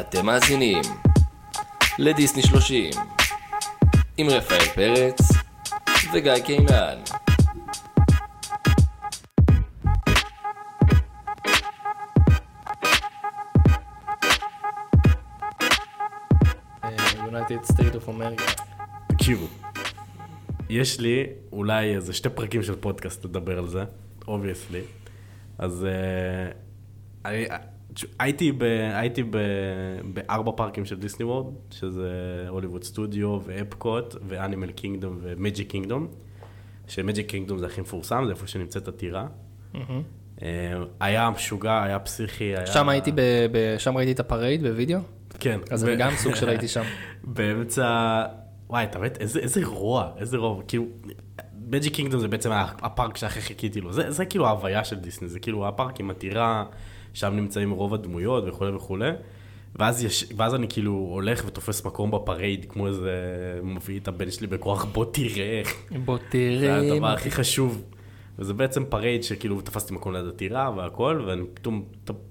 אתם מאזינים לדיסני 30 עם רפאל פרץ וגיא קינן. United State of America. תקשיבו, יש לי אולי איזה שתי פרקים של פודקאסט לדבר על זה, obviously. אז אה, אני, הייתי, ב, הייתי ב, בארבע פארקים של דיסני וורלד, שזה הוליווד סטודיו ואפקוט ואנימל קינגדום ומג'יק קינגדום, שמג'יק קינגדום זה הכי מפורסם, זה איפה שנמצאת הטירה. אה, היה משוגע, היה פסיכי, היה... שם הייתי, ב, ב, שם ראיתי את ה parade בווידאו, כן. אז ב- אני גם סוג של הייתי שם. באמצע, וואי, אתה באמת, איזה, איזה רוע, איזה רוע, כאילו, מג'יק קינגדום זה בעצם הפארק שהכי חיכיתי לו, זה, זה כאילו ההוויה של דיסני, זה כאילו הפארק עם הטירה, שם נמצאים רוב הדמויות וכולי וכולי, ואז, יש, ואז אני כאילו הולך ותופס מקום ב parade, כמו איזה, מביא את הבן שלי בכוח, בוא תראה, בוא זה תראה. הדבר מה- הכי חשוב. וזה בעצם parade שכאילו תפסתי מקום ליד הטירה והכל, ואני פתאום,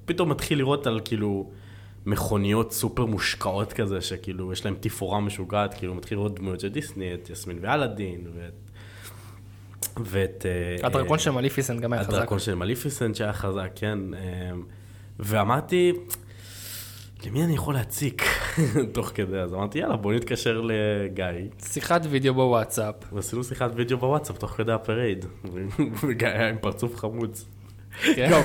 פתאום מתחיל לראות על כאילו מכוניות סופר מושקעות כזה, שכאילו יש להם תפאורה משוגעת, כאילו מתחיל לראות דמויות של דיסני, את יסמין ואלאדין, ואת... ואת... אה, הדרקון אה, של מליפיסנט גם היה חזק. הדרקון של מליפיסנט שהיה חזק, כן. אה, ואמרתי, למי אני יכול להציק תוך כדי? אז אמרתי, יאללה, בוא נתקשר לגיא. שיחת וידאו בוואטסאפ. ועשינו שיחת וידאו בוואטסאפ תוך כדי ה parade, וגיא היה עם פרצוף חמוץ. כן? גם,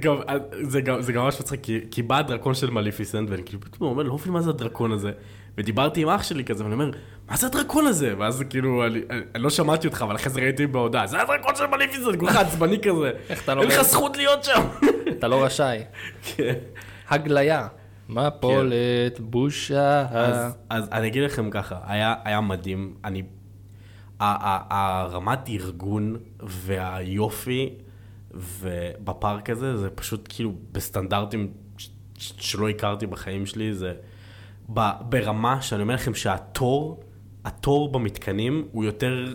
גם, זה גם, ממש מצחיק, כי בא הדרקון של מליפיסנט, ואני כאילו פתאום אומר, לא מבין מה זה הדרקון הזה. ודיברתי עם אח שלי כזה, ואני אומר, מה זה הדרקון הזה? ואז כאילו, אני, אני, אני לא שמעתי אותך, אבל אחרי זה ראיתי בהודעה, זה הדרקון של מליפיסנט, כולך עצבני כזה. איך אתה לא אין לך? זכות להיות שם. אתה לא רשאי. כן. הגליה. מפולת, בושה. אז, אז אני אגיד לכם ככה, היה, היה מדהים, אני... הרמת ארגון והיופי ובפארק הזה, זה פשוט כאילו בסטנדרטים שלא הכרתי בחיים שלי, זה ברמה שאני אומר לכם שהתור, התור במתקנים הוא יותר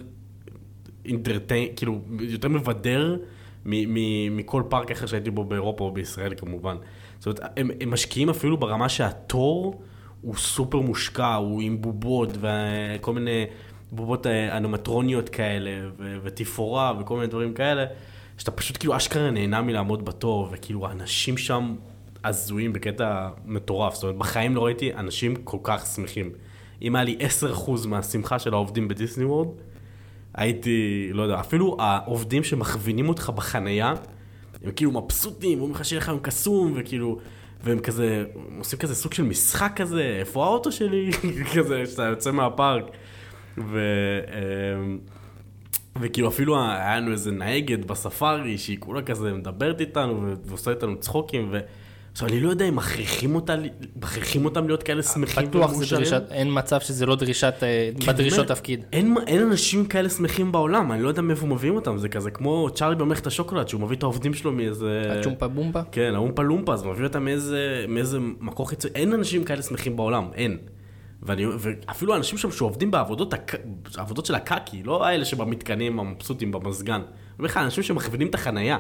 אינטרטיין, כאילו, יותר מבדר מכל פארק אחר שהייתי בו באירופה או בישראל כמובן. זאת אומרת, הם, הם משקיעים אפילו ברמה שהתור הוא סופר מושקע, הוא עם בובות וכל מיני בובות אה, אנומטרוניות כאלה, ו- ותפאורה וכל מיני דברים כאלה, שאתה פשוט כאילו אשכרה נהנה מלעמוד בתור, וכאילו האנשים שם הזויים בקטע מטורף. זאת אומרת, בחיים לא ראיתי אנשים כל כך שמחים. אם היה לי 10% מהשמחה של העובדים בדיסני וורד, הייתי, לא יודע, אפילו העובדים שמכווינים אותך בחנייה, הם כאילו מבסוטים, אומרים לך שיהיה לך יום קסום, וכאילו, והם כזה, עושים כזה סוג של משחק כזה, איפה האוטו שלי? כזה, שאתה יוצא מהפארק. ו... אמ, וכאילו אפילו היה לנו איזה נהגת בספארי שהיא כולה כזה מדברת איתנו ועושה איתנו צחוקים ו... עכשיו אני לא יודע אם מכריחים אותה, מכריחים אותם להיות כאלה שמחים בטוח זה ומאושרים. דרישת, אין מצב שזה לא דרישת, אה, בדרישות תפקיד. אין, אין אנשים כאלה שמחים בעולם, אני לא יודע מאיפה מביאים אותם, זה כזה כמו צ'ארלי במלאכת השוקולד, שהוא מביא את העובדים שלו מאיזה... הצ'ומפה בומפה? כן, האומפה לומפה, אז מביא אותם מאיזה, מאיזה מקור חיצוני, אין אנשים כאלה שמחים בעולם, אין. ואני, ואפילו האנשים שם שעובדים בעבודות, הק- של הקקי, לא האלה שבמתקנים המבסוטים במזגן. אני אומר לך, אנשים שמכווינים את החנייה.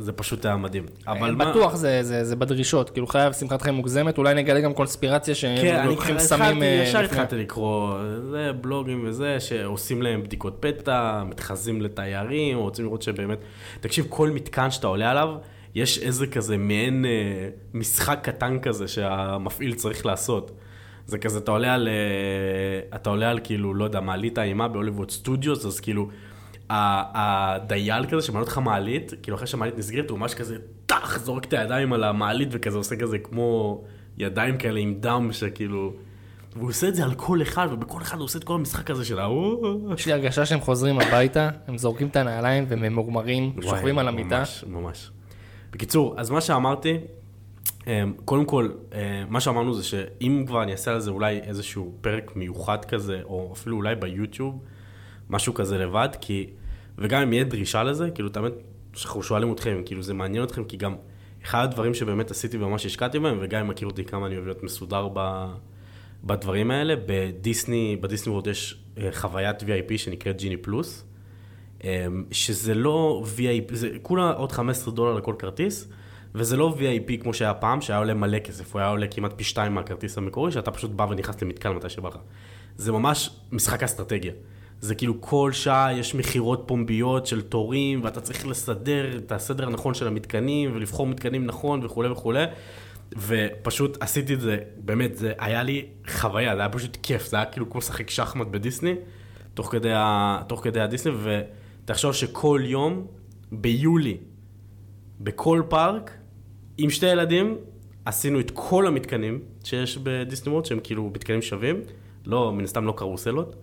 זה פשוט היה מדהים. אבל מה... בטוח זה- זה זה בדרישות, כאילו חייב שמחת חיים מוגזמת, אולי נגלה גם קונספירציה כן, שהם אני לוקחים סמים התחלתי, אה, ישר התחלתי לקרוא, זה בלוגים וזה, שעושים להם בדיקות פתע, מתחזים לתיירים, רוצים לראות שבאמת... תקשיב, כל מתקן שאתה עולה עליו, יש איזה כזה מעין אה, משחק קטן כזה שהמפעיל צריך לעשות. זה כזה, אתה עולה על, אה, אתה עולה על כאילו, לא יודע, מעלית האימה בהוליווד סטודיוס, אז כאילו, הדייל כזה שמעלה אותך מעלית, כאילו אחרי שהמעלית נסגרת, הוא ממש כזה, טאח, זורק את הידיים על המעלית וכזה עושה כזה כמו ידיים כאלה עם דם שכאילו... והוא עושה את זה על כל אחד, ובכל אחד הוא עושה את כל המשחק הזה של ה... יש לי הרגשה שהם חוזרים הביתה, הם זורקים את הנעליים והם ממורמרים, וואי, שוכבים על המיטה. ממש, ממש. בקיצור, אז מה שאמרתי, אמ, קודם כל, אה, מה שאמרנו זה שאם כבר אני אעשה על זה אולי איזשהו פרק מיוחד כזה, או אפילו אולי ביוטיוב, משהו כזה לבד, כי, וגם אם יהיה דרישה לזה, כאילו, תמיד, אנחנו שואלים אתכם, כאילו, זה מעניין אתכם, כי גם אחד הדברים שבאמת עשיתי וממש השקעתי בהם, וגם אם מכיר אותי כמה אני אוהב להיות מסודר ב... בדברים האלה, בדיסני, בדיסני וורד יש אה, חוויית VIP שנקראת ג'יני פלוס, אמ, שזה לא VIP, זה כולה עוד 15 דולר לכל כרטיס, וזה לא VIP כמו שהיה פעם, שהיה עולה מלא כסף, הוא היה עולה כמעט פי שתיים מהכרטיס המקורי, שאתה פשוט בא ונכנס למתקן מתי שבא לך. זה ממש משחק אסטרטגיה. זה כאילו כל שעה יש מכירות פומביות של תורים, ואתה צריך לסדר את הסדר הנכון של המתקנים, ולבחור מתקנים נכון וכולי וכולי. ופשוט עשיתי את זה, באמת, זה היה לי חוויה, זה היה פשוט כיף, זה היה כאילו כמו לשחק שחמט בדיסני, תוך כדי, ה... תוך כדי הדיסני, ותחשוב שכל יום, ביולי, בכל פארק, עם שתי ילדים, עשינו את כל המתקנים שיש בדיסני וורד, שהם כאילו מתקנים שווים, לא, מן הסתם לא קרוסלות,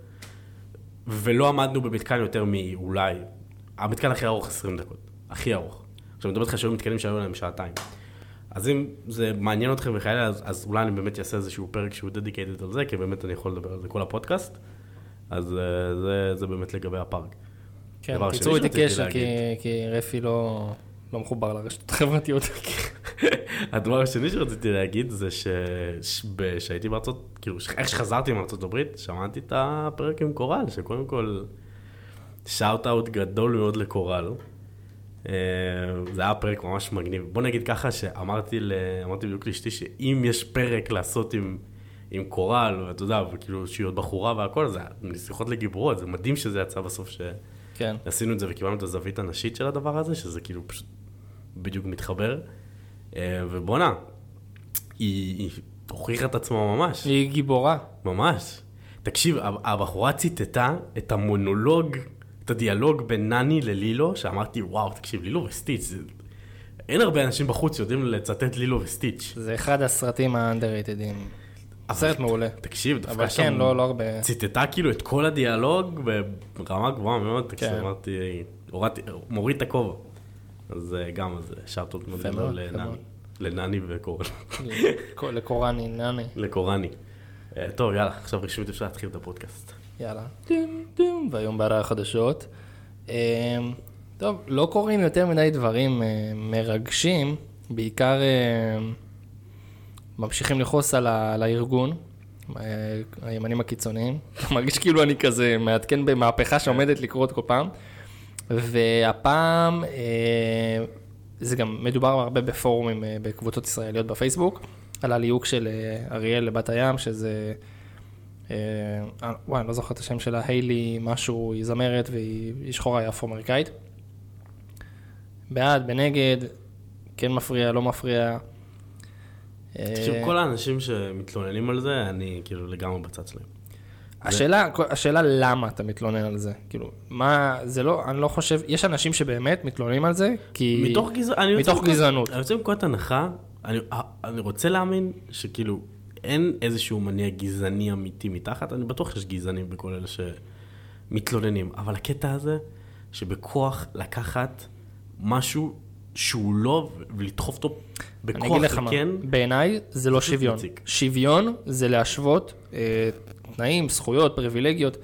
ולא עמדנו במתקן יותר מאולי, המתקן הכי ארוך 20 דקות, הכי ארוך. עכשיו, אני מדבר איתך שהיו מתקנים שהיו להם שעתיים. אז אם זה מעניין אתכם וכאלה, אז, אז אולי אני באמת אעשה איזשהו פרק שהוא דדיקייטד על זה, כי באמת אני יכול לדבר על זה כל הפודקאסט. אז uh, זה, זה באמת לגבי הפארק. כן, תיצרו איתי קשר, כי. כי רפי לא, לא מחובר לרשתות החברתיות. הדבר השני שרציתי להגיד זה שכשהייתי בארצות, כאילו, איך שחזרתי מארצות הברית, שמעתי את הפרק עם קורל, שקודם כל, שאוט אאוט גדול מאוד לקורל. אה, זה היה פרק ממש מגניב. בוא נגיד ככה שאמרתי ל... אמרתי בדיוק לאשתי שאם יש פרק לעשות עם, עם קורל, ואתה יודע, וכאילו שהיא עוד בחורה והכל, זה שיחות לגיבורות, זה מדהים שזה יצא בסוף ש... כן. עשינו את זה וקיבלנו את הזווית הנשית של הדבר הזה, שזה כאילו פשוט בדיוק מתחבר. אה, ובואנה, היא, היא הוכיחה את עצמה ממש, היא גיבורה. ממש. תקשיב, הב- הבחורה ציטטה את המונולוג, את הדיאלוג בין נני ללילו, שאמרתי, וואו, תקשיב, לילו וסטיץ', זה... אין הרבה אנשים בחוץ שיודעים לצטט לילו וסטיץ'. זה אחד הסרטים האנדררייטדים. סרט מעולה. תקשיב, דווקא אבל כן, לא, לא הרבה. ציטטה כאילו את כל הדיאלוג ברמה גבוהה מאוד, תקשיב, כן. אמרתי, הורדתי, מוריד את הכובע. אז אה, גם, אז מאוד, יפה לנני. לנני וקורן, לקוראני, נני. לקורני. אה, טוב, יאללה, עכשיו רשמית אפשר להתחיל את הפודקאסט. יאללה. טים, טים, והיום בעלי החדשות. אמ, טוב, לא קורים יותר מדי דברים אה, מרגשים, בעיקר אה, ממשיכים לכעוס על הארגון, אה, הימנים הקיצוניים. מרגיש כאילו אני כזה מעדכן במהפכה שעומדת לקרות כל פעם. והפעם אה, זה גם מדובר הרבה בפורומים אה, בקבוצות ישראליות בפייסבוק, על הליהוק של אה, אריאל לבת הים, שזה... וואי, אני לא זוכר את השם שלה, היילי משהו, היא זמרת והיא היא שחורה, היא אפרו-אמריקאית. בעד, בנגד, כן מפריע, לא מפריע. תקשיב, כל האנשים שמתלוננים על זה, אני כאילו לגמרי בצד שלהם. השאלה, השאלה למה אתה מתלונן על זה, כאילו, מה, זה לא, אני לא חושב, יש אנשים שבאמת מתלוננים על זה, כי... מתוך גזענות, אני מתוך גזענות. אני רוצה לנקוט הנחה, אני, אני רוצה להאמין שכאילו אין איזשהו מניע גזעני אמיתי מתחת, אני בטוח שיש גזענים בכל אלה שמתלוננים, אבל הקטע הזה, שבכוח לקחת משהו שהוא לא, ולדחוף אותו בכוח אני אגיד לך מה, וכן, בעיניי זה לא שוויון. מציק. שוויון זה להשוות אה, תנאים, זכויות, פריבילגיות.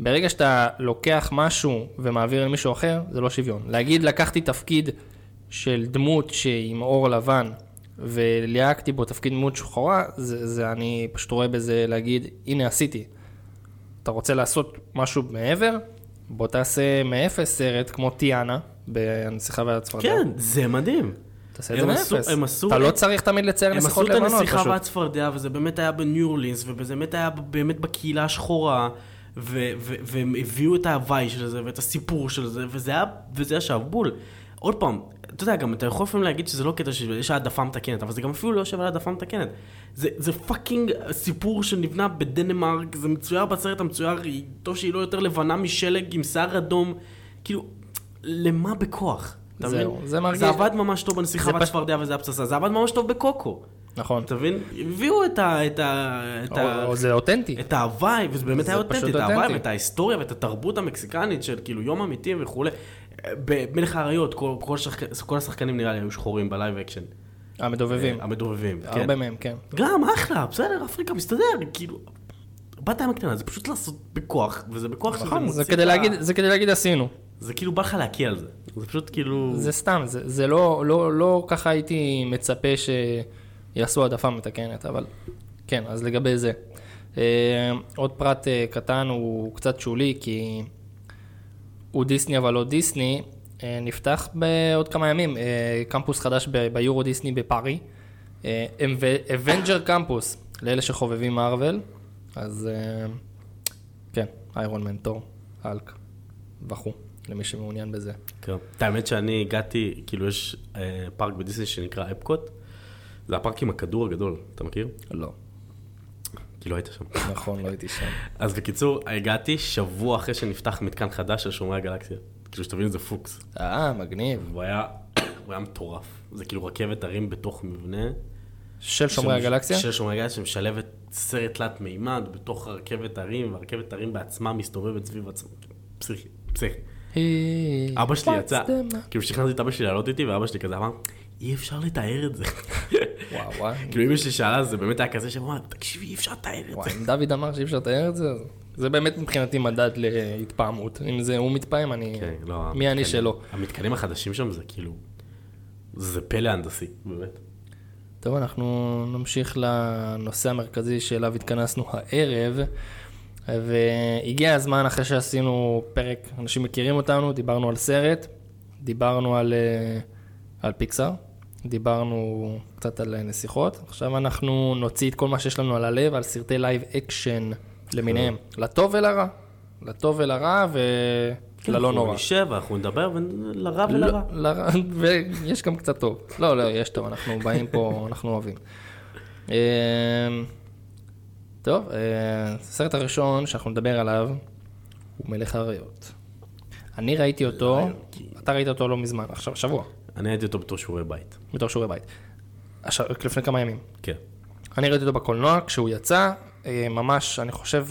ברגע שאתה לוקח משהו ומעביר למישהו אחר, זה לא שוויון. להגיד, לקחתי תפקיד של דמות שהיא עם עור לבן, וליהקתי בו תפקיד דמות שחורה, זה, זה אני פשוט רואה בזה להגיד, הנה עשיתי. אתה רוצה לעשות משהו מעבר? בוא תעשה מאפס סרט כמו טיאנה, בנסיכה והצפרדע. כן, זה מדהים. תעשה את זה מאפס. הם עשו- אתה לא צריך תמיד לצייר הם עשו נסיכות את לבנות הנסיכה פשוט. והצפרדע, וזה באמת היה בניו אורלינס, וזה באמת היה באמת בקהילה השחורה, והם הביאו את ההוואי של זה, ואת הסיפור של זה, וזה היה, וזה ישב בול. עוד פעם, אתה יודע, גם אתה יכול לפעמים להגיד שזה לא קטע שיש העדפה מתקנת, אבל זה גם אפילו לא יושב על העדפה מתקנת. זה, זה fucking סיפור שנבנה בדנמרק, זה מצויר בסרט המצויר, טוב שהיא לא יותר לבנה משלג עם שיער אדום, כאילו, למה בכוח? אתה מבין? זה מרגיש- זה עבד ממש טוב בנסיכה והצפרדע וזה הפצצה, זה עבד ממש טוב בקוקו. נכון. אתה מבין? הביאו את ה... את ה... את ה... או- או זה אותנטי. את ההוואי, וזה באמת היה אותנטי, את ההוואי. ואת ההיסטוריה ואת התרבות המקסיקנית של כאילו יום המתים וכולי. במלך האריות, כל, כל, שחק... כל השחקנים נראה לי היו שחורים ב live action. המדובבים. המדובבים, כן. הרבה מהם, כן. גם, אחלה, בסדר, אפריקה מסתדר, כאילו... בת הים הקטנה, זה פשוט לעשות בכוח, וזה בכוח שזה נכון, מוציא זה את ה- זה כדי להגיד עשינו. זה כאילו בא לך להקיא על זה. זה פשוט כאילו... זה סתם, זה, זה לא, לא, לא ככה הייתי מצפה שיעשו העדפה מתקנת, אבל כן, אז לגבי זה. אה, עוד פרט אה, קטן, הוא קצת שולי, כי הוא דיסני אבל לא דיסני. אה, נפתח בעוד כמה ימים קמפוס חדש ב- ביורו דיסני בפארי. אבנג'ר קמפוס, לאלה שחובבים מארוול. אז כן, איירון מן, תור, האלק וכו', למי שמעוניין בזה. כן. את האמת שאני הגעתי, כאילו יש אה, פארק בדיסני שנקרא אפקוט, זה הפארק עם הכדור הגדול, אתה מכיר? לא, כי לא היית שם. נכון, לא הייתי שם. אז בקיצור, הגעתי שבוע אחרי שנפתח מתקן חדש של שומרי הגלקסיה. כאילו שתבין, זה פוקס. אה, מגניב. הוא היה, הוא היה מטורף. זה כאילו רכבת הרים בתוך מבנה. של שומרי הגלקסיה? של שומרי הגלקסיה שמשלבת סרט תלת מימד בתוך הרכבת הרים, והרכבת הרים בעצמה מסתובבת סביב עצמה. פסיכי, פסיכי. אבא שלי יצא, כאילו שכנעתי את אבא שלי לעלות איתי, ואבא שלי כזה אמר, אי אפשר לתאר את זה. וואו, וואו. כאילו אמא שלי שאלה, זה באמת היה כזה שאמרה, תקשיבי, אי אפשר לתאר את וואי, זה. אם דוד אמר שאי אפשר לתאר את זה, זה באמת מבחינתי מדד להתפעמות. אם זה הוא מתפעם, אני... כן, לא, מי אני שלא? המתקנים החדשים שם זה כאילו, זה פלא הנדסי, באמת. טוב, אנחנו נמשיך לנושא המרכזי שאליו התכנסנו הערב, והגיע הזמן אחרי שעשינו פרק, אנשים מכירים אותנו, דיברנו על סרט, דיברנו על, אה, על פיקסאר, דיברנו קצת על נסיכות, עכשיו אנחנו נוציא את כל מה שיש לנו על הלב, על סרטי live action למיניהם, לטוב ולרע, לטוב ולרע וללא אנחנו נורא. נשב, אנחנו נדבר, ולרע לא, ולרע. לרע, ויש גם קצת טוב. לא, לא, יש טוב, אנחנו באים פה, אנחנו אוהבים. טוב, אה, הסרט הראשון שאנחנו נדבר עליו הוא מלך האריות. אני ראיתי אותו, אתה ראית אותו לא מזמן, עכשיו, שבוע, אני הייתי אותו בתור שיעורי בית. בתור שיעורי בית. עכשיו, לפני כמה ימים. כן. אני ראיתי אותו בקולנוע כשהוא יצא, אה, ממש, אני חושב,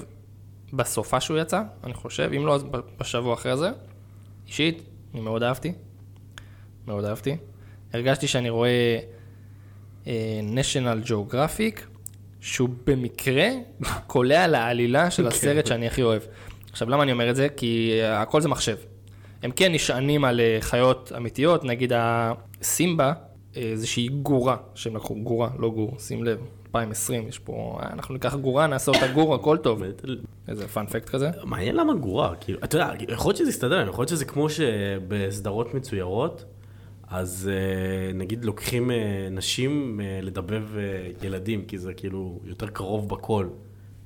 בסופה שהוא יצא, אני חושב, אם לא, אז בשבוע אחרי זה. אישית, אני מאוד אהבתי. מאוד אהבתי. הרגשתי שאני רואה אה, national geographic, שהוא במקרה קולע לעלילה של הסרט שאני הכי אוהב. עכשיו, למה אני אומר את זה? כי אה, הכל זה מחשב. הם כן נשענים על אה, חיות אמיתיות, נגיד הסימבה, אה, איזושהי גורה, שהם לקחו גורה, לא גור, שים לב, 2020, יש פה, אנחנו ניקח גורה, נעשה אותה גור, הכל טוב. איזה פאנפקט כזה. מעניין למה גרורה, כאילו, אתה יודע, יכול להיות שזה יסתדר, יכול להיות שזה כמו שבסדרות מצוירות, אז אה, נגיד לוקחים אה, נשים אה, לדבב ילדים, כי זה כאילו יותר קרוב בקול,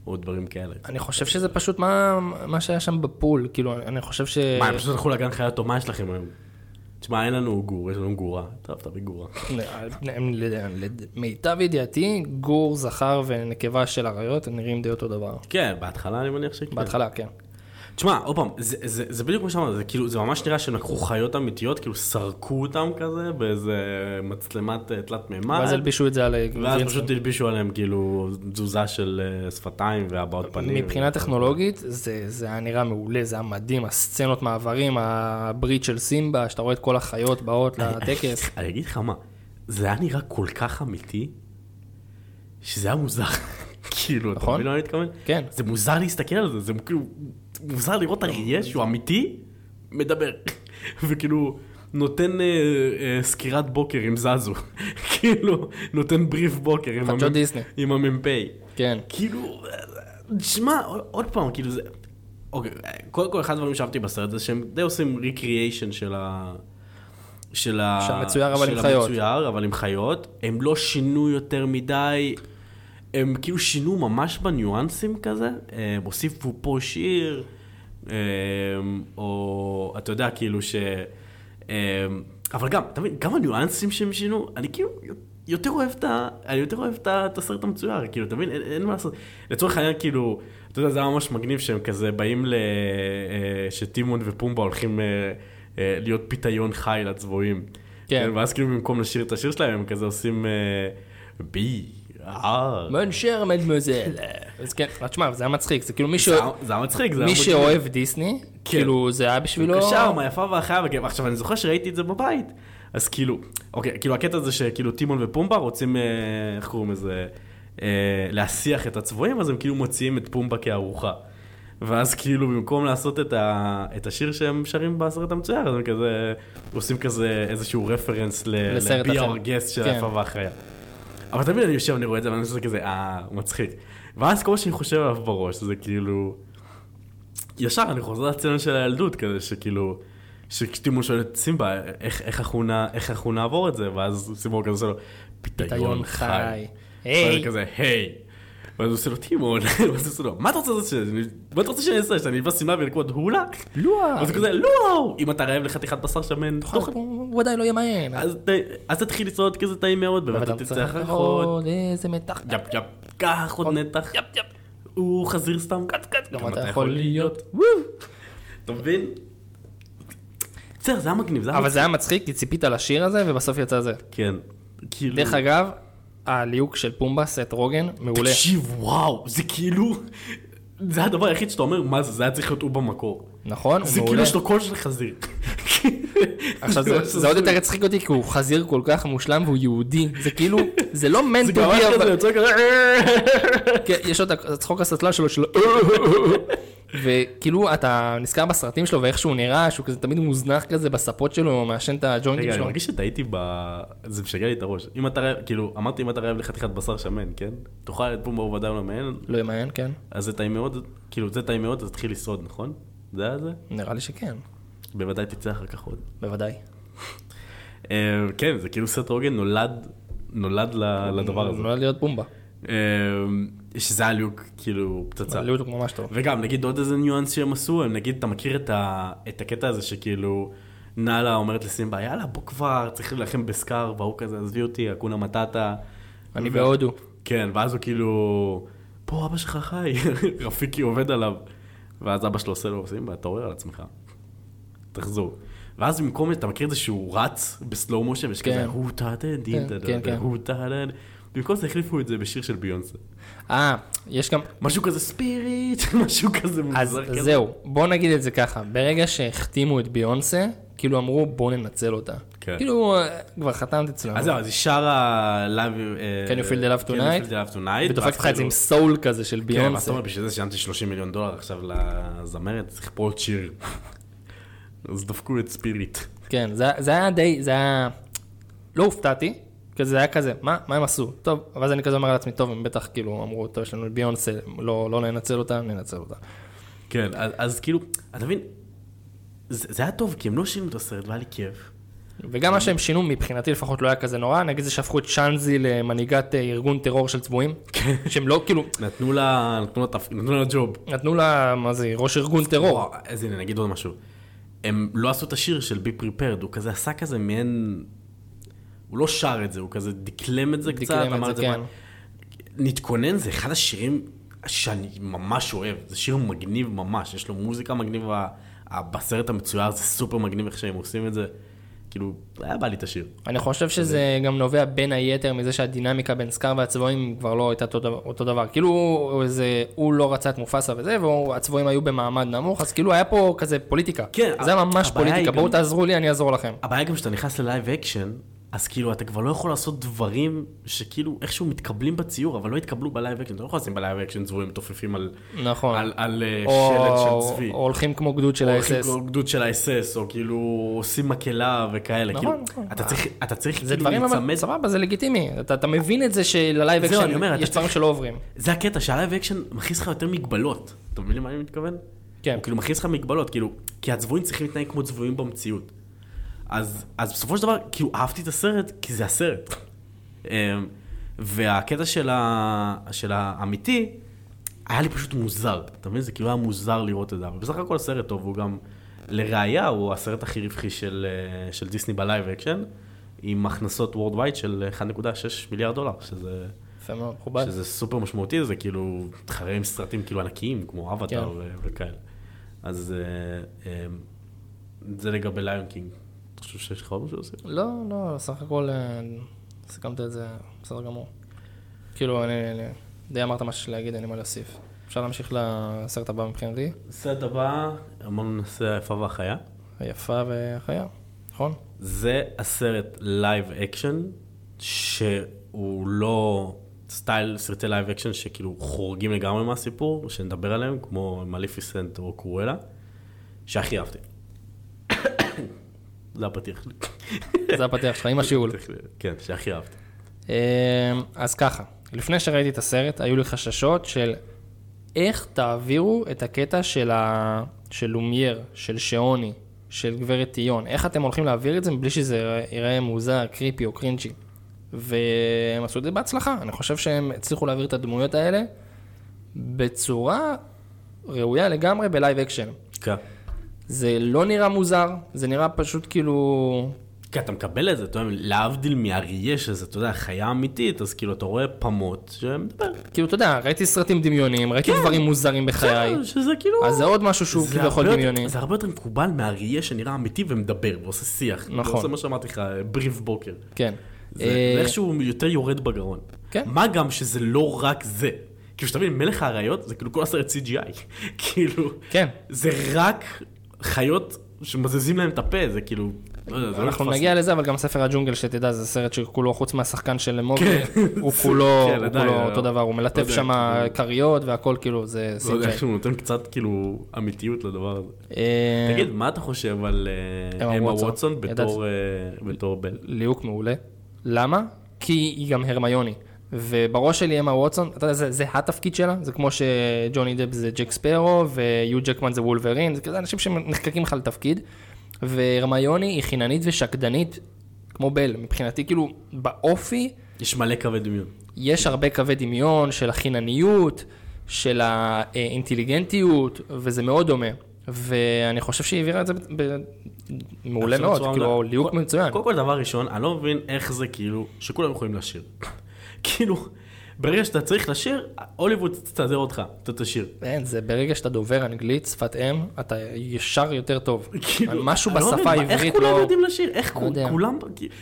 או דברים כאלה. אני חושב שזה פשוט מה, מה שהיה שם בפול, כאילו, אני חושב ש... מה, הם פשוט הלכו לגן חיות, או מה יש לכם היום? תשמע, אין לנו גור, יש לנו גורה. טוב, תביא גורה. למיטב ידיעתי, גור, זכר ונקבה של אריות, הם נראים די אותו דבר. כן, בהתחלה אני מניח שכן. בהתחלה, כן. תשמע, עוד פעם, זה, זה, זה בדיוק כמו שאמרת, זה כאילו, זה ממש נראה שהם לקחו חיות אמיתיות, כאילו סרקו אותם כזה, באיזה מצלמת אה, תלת מימד. ואז הלבישו את זה על ואז גרינסקרין. פשוט הלבישו עליהם כאילו תזוזה של אה, שפתיים והבעות פנים. מבחינה טכנולוגית, זה, זה היה נראה מעולה, זה היה מדהים, הסצנות מעברים, הברית של סימבה, שאתה רואה את כל החיות באות לטקס. אני אגיד לך מה, זה היה נראה כל כך אמיתי, שזה היה מוזר. כאילו, אתה נכון. מבין מה אני מתכוון? כן. זה מוזר להסתכל על זה, זה כאילו מוזר לראות אריה שהוא אמיתי, מדבר. וכאילו, נותן אה, אה, סקירת בוקר עם זזו. כאילו, נותן בריף בוקר עם המ"פ. דיסני. עם המ"פ. כן. כאילו, תשמע, עוד פעם, כאילו זה... אוקיי, קודם כל אחד הדברים שאהבתי בסרט זה שהם די עושים ריקריאיישן של ה... של ה... של המצויר, אבל של עם חיות. המצויר, אבל עם חיות. הם לא שינו יותר מדי, הם כאילו שינו ממש בניואנסים כזה. הם הוסיפו פה שיר, או אתה יודע, כאילו ש... אבל גם, אתה מבין, גם הניואנסים שהם שינו, אני כאילו יותר אוהב את ה... אני יותר אוהב את הסרט המצויר, כאילו, אתה מבין? אין, אין מה לעשות. לצורך העניין, כאילו, אתה יודע, זה היה ממש מגניב שהם כזה באים ל... אה, שטימון ופומבה הולכים אה, אה, להיות פיתיון חי לצבועים. כן. ואז כאילו במקום לשיר את השיר שלהם, הם כזה עושים בי. מונשר מדמוזל. אז כן, תשמע, זה היה מצחיק, זה כאילו מי ש- זה היה- זה היה מצחיק, זה היה מי מגניב. שאוהב דיסני, כאילו זה היה בשבילו... קשר, מהיפה והחיה, עכשיו אני זוכר שראיתי את זה בבית, אז כאילו, אוקיי, כאילו הקטע הזה שכאילו טימון ופומבה רוצים, אה, איך קוראים לזה, אה, להסיח את הצבועים, אז הם כאילו מוציאים את פומבה כארוחה. ואז כאילו במקום לעשות את, ה, את השיר שהם שרים בסרט המצויר, אז הם כזה עושים כזה איזשהו רפרנס ל- לסרט ל-Be אחר. Our Guest של כן. היפה והחיה. אבל תמיד אני יושב, אני רואה את זה, ואני חושב כזה, אה, מצחיק. ואז כל מה שאני חושב עליו בראש, זה כאילו... ישר אני חוזר לציון של הילדות כזה, שכאילו, שטימון שואל את סימבה, איך, איך, איך אנחנו נעבור את זה? ואז סימון כזה לו, פיתיון חי. היי. כזה, היי. ואז הוא עושה לו טימון, ואז הוא עושה לו, מה אתה רוצה לעשות שאני- מה אתה רוצה שאני אעשה? שאני אבא שמלה ולקוד הולה? לואו. ואז הוא כזה, לא! אם אתה רעב לחתיכת בשר שמן, תאכל. הוא עדיין לא ימיין. אז אז תתחיל לצעוד כזה טעים מאוד, ואתה תצא אחר כך עוד. איזה מתח. יפ יפ, קח עוד נתח. יפ יפ. הוא חזיר סתם. גם אתה יכול להיות. אתה מבין? בסדר, זה היה מגניב, זה היה אבל זה היה מצחיק, כי ציפית לשיר הזה, ובסוף יצא זה. כן. כאילו... דרך אגב, הליהוק של פומבה, סט רוגן, מעולה. תקשיב, וואו, זה כאילו... זה הדבר היחיד שאתה אומר, מה זה, זה היה צריך להיות הוא במקור. נכון? הוא זה מעולה. כאילו יש לו קול של חזיר. עכשיו זה- זה עוד יותר הצחיק אותי, כי הוא חזיר כל כך מושלם והוא יהודי. זה כאילו, זה לא זה מנטו גם בי, אבל... כן, יש את הצחוק הסטלה שלו, שלו... וכאילו, אתה נזכר בסרטים שלו ואיך שהוא נראה, שהוא כזה תמיד מוזנח כזה בספות שלו, מעשן את הג'וינטים רגע, אני שלו. מרגיש שטעיתי ב... זה משגע לי את הראש. אם אתה רעב, כאילו, אמרתי אם אתה רעב לחתיכת בשר שמן, כן? תאכל את פומבה ובוודאי לא מעין, לא ימיין, כן. אז זה טעים מאוד, כאילו, זה טעים מאוד, אז תתחיל לשרוד, נכון? זה היה זה? נראה לי שכן, בוודאי תצא אחר כך עוד. בוודאי. אה, כן, זה כאילו סט רוגן נולד, נולד לדבר הזה. נולד להיות פומבה. שזה היה ליהוק, כאילו, פצצה. אותו ממש טוב. וגם, נגיד עוד איזה ניואנס שהם עשו, הם נגיד, אתה מכיר את, ה, את הקטע הזה שכאילו, נאלה אומרת לסימבה, יאללה, בוא כבר, צריך להילחם בסקאר, והוא כזה, עזבי אותי, אקונה מטאטה. אני ו- בהודו. כן, ואז הוא כאילו, פה אבא שלך חי, רפיקי עובד עליו. ואז אבא שלו עושה לו, סימבה, תעורר על עצמך. תחזור. ואז במקום, אתה מכיר את זה שהוא רץ בסלואו מושן, ויש כן. כזה, הוא טאטן, דין כן, טאטן, כן, כן. הוא טאטן. במקום זה החליפו את זה בשיר של ביונסה. אה, יש גם... משהו כזה ספיריט, משהו כזה אז מוזר כזה. זהו, בוא נגיד את זה ככה, ברגע שהחתימו את ביונסה, כאילו אמרו בוא ננצל אותה. כן. כאילו, אה, כבר חתמת אצלנו. אז זהו, אז היא שרה. אה, Can you feel the love tonight? ודופקת לך את זה עם כאילו- סול כזה של כן, ואז אתה ביונסה. אומר, בשביל זה שילמתי 30 מיליון דולר עכשיו לזמרת, צריך פה עוד שיר. אז דפקו את ספיריט. כן, זה היה די, זה היה... לא הופתעתי, כי זה היה כזה, מה מה הם עשו? טוב, ואז אני כזה אומר לעצמי, טוב, הם בטח כאילו אמרו, טוב, יש לנו את ביונסה, לא לא ננצל אותה, ננצל אותה. כן, אז, אז כאילו, אתה מבין, זה, זה היה טוב, כי הם לא שינו את הסרט, והיה לי כיף. וגם מה שהם שינו, מבחינתי לפחות לא היה כזה נורא, נגיד זה שהפכו את שאנזי למנהיגת אה, ארגון טרור של צבועים, שהם לא כאילו, נתנו לה, נתנו לה, תפ... נתנו לה ג'וב. נתנו לה, מה זה, ראש ארגון טרור. אז הנה, נגיד עוד משהו. הם לא עשו את השיר של בי פריפרד, הוא כזה עשה כזה מעין... הוא לא שר את זה, הוא כזה דקלם את זה קצת, דקלם את אמר את זה. כן. נתכונן זה אחד השירים שאני ממש אוהב, זה שיר מגניב ממש, יש לו מוזיקה מגניבה, בסרט המצויר זה סופר מגניב איך שהם עושים את זה, כאילו, היה בא לי את השיר. אני חושב שזה גם נובע בין היתר מזה שהדינמיקה בין סקאר והצבועים כבר לא הייתה אותו דבר- אותו דבר. כאילו, זה, הוא לא רצה את מופסה וזה, והצבועים היו במעמד נמוך, אז כאילו היה פה כזה פוליטיקה. כן, זה היה ממש פוליטיקה, גם- בואו תעזרו לי, אני אעזור לכם. הבעיה גם שאתה נכנס ל live action, אז כאילו אתה כבר לא יכול לעשות דברים שכאילו איכשהו מתקבלים בציור, אבל לא התקבלו ב live action, אתה לא יכול לשים ב live action צבועים מתופפים על, נכון. על, על אה, או, שלד של צבי. או הולכים כמו גדוד של או הולכים. כמו גדוד של האס-אס, או כאילו עושים מקהלה וכאלה. נכון, כאילו, נכון. אתה צריך, אתה צריך זה כאילו להיצמד. סבבה, זה לגיטימי. אתה, אתה מבין את זה של live זהו, אקשן אני אומר, יש דברים שלא עוברים. זה הקטע, שה live action מכניס לך יותר מגבלות. אתה מבין למה אני מתכוון? כן. הוא כאילו מכניס לך מגבלות, כאילו, כי הצבועים צריכים להתנהג כמו צבועים במציאות. אז, אז בסופו של דבר, כאילו, אהבתי את הסרט, כי זה הסרט. אמ, והקטע של, ה, של האמיתי, היה לי פשוט מוזר. אתה מבין? זה כאילו היה מוזר לראות את זה. אבל בסך הכל הסרט טוב, הוא גם, לראיה, הוא הסרט הכי רווחי של, אה, של דיסני ב live action, עם הכנסות worldwide של 1.6 מיליארד דולר, שזה... יפה מאוד, מכובד. שזה סופר משמעותי, זה כאילו מתחרה עם סרטים כאילו ענקיים, כמו אבטאר כן. וכאלה. אז אה, אה, זה לגבי ליון קינג. אתה חושב שיש לך עוד משהו להוסיף? לא, לא, סך הכל אה, סיכמת את זה בסדר גמור. כאילו, אני, אני די אמרת מה שיש להגיד, אין לי מה להוסיף. אפשר להמשיך לסרט הבא מבחינתי, הסרט הבא, אמרנו נעשה היפה והחיה. היפה והחיה, נכון? זה הסרט live action, שהוא לא סטייל סרטי live action שכאילו חורגים לגמרי מהסיפור, שנדבר עליהם, כמו מליפיסנט או קרואלה, שהכי אהבתי. זה הפתיח שלי. זה הפתיח שלך עם השיעול. כן, שהכי אהבתי. אה, אז ככה, לפני שראיתי את הסרט, היו לי חששות של איך תעבירו את הקטע של, ה... של לומייר, של שעוני, של גברת טיון. איך אתם הולכים להעביר את זה מבלי שזה ייראה מוזר, קריפי או קרינג'י? והם עשו את זה בהצלחה. אני חושב שהם הצליחו להעביר את הדמויות האלה בצורה ראויה לגמרי ב live action. כן. זה לא נראה מוזר, זה נראה פשוט כאילו... כי אתה מקבל את זה, אתה יודע, להבדיל מאריה, שזה, אתה יודע, חיה אמיתית, אז כאילו אתה רואה פמוט שמדבר. כאילו, אתה יודע, ראיתי סרטים דמיוניים, ראיתי דברים מוזרים בחיי, בסדר, שזה כאילו... אז זה עוד משהו שהוא זה כביכול דמיוני. זה הרבה יותר מקובל מאריה שנראה אמיתי ומדבר, ועושה שיח. נכון. ועושה מה שאמרתי לך, בריף בוקר. כן. זה אה, זה איכשהו יותר יורד בגרון. כן. מה גם שזה לא רק זה. כאילו, שתבין, מלך האריות זה כאילו כל הסרט CGI. כאילו, כן. זה רק חיות שמזיזים להם את הפה, זה כאילו... לא יודע, זה לא אנחנו נתפס. נגיע לזה, אבל גם ספר הג'ונגל, שתדע, זה סרט שכולו, חוץ מהשחקן של מוגי, כן. הוא כולו כן, לא- אותו דבר, הוא לא מלטף יודע, שם כאילו- כריות והכל כאילו, זה לא יודע. איך שהוא נותן קצת כאילו אמיתיות לדבר הזה. אה, תגיד, מה אתה חושב על אה, אמה ווטסון. אה, בתור בל? ליהוק מעולה. למה? כי היא גם הרמיוני. ובראש שלי אמה ווטסון, אתה יודע, זה, זה התפקיד שלה, זה כמו שג'וני דב זה ג'ק ספרו, ויו ג'קמן זה וולברין, זה כזה אנשים שנחקקים לך לתפקיד. והרמיוני היא חיננית ושקדנית, כמו בל, מבחינתי כאילו באופי, יש מלא קווי דמיון. יש הרבה קווי דמיון של החינניות, של האינטליגנטיות, וזה מאוד דומה. ואני חושב שהיא העבירה את זה ב- מעולה מאוד, כאילו. ליהוק מצוין. קודם כל, דבר ראשון, אני לא מבין איך זה כאילו, שכולם יכולים לשיר. כאילו, ברגע שאתה צריך לשיר, הוליווד תסתדר אותך, אתה תשיר. אין, זה ברגע שאתה דובר אנגלית, שפת אם, אתה ישר יותר טוב. כאילו, משהו לא בשפה העברית איך כולם לא... יודעים לשיר? איך לא. כולם,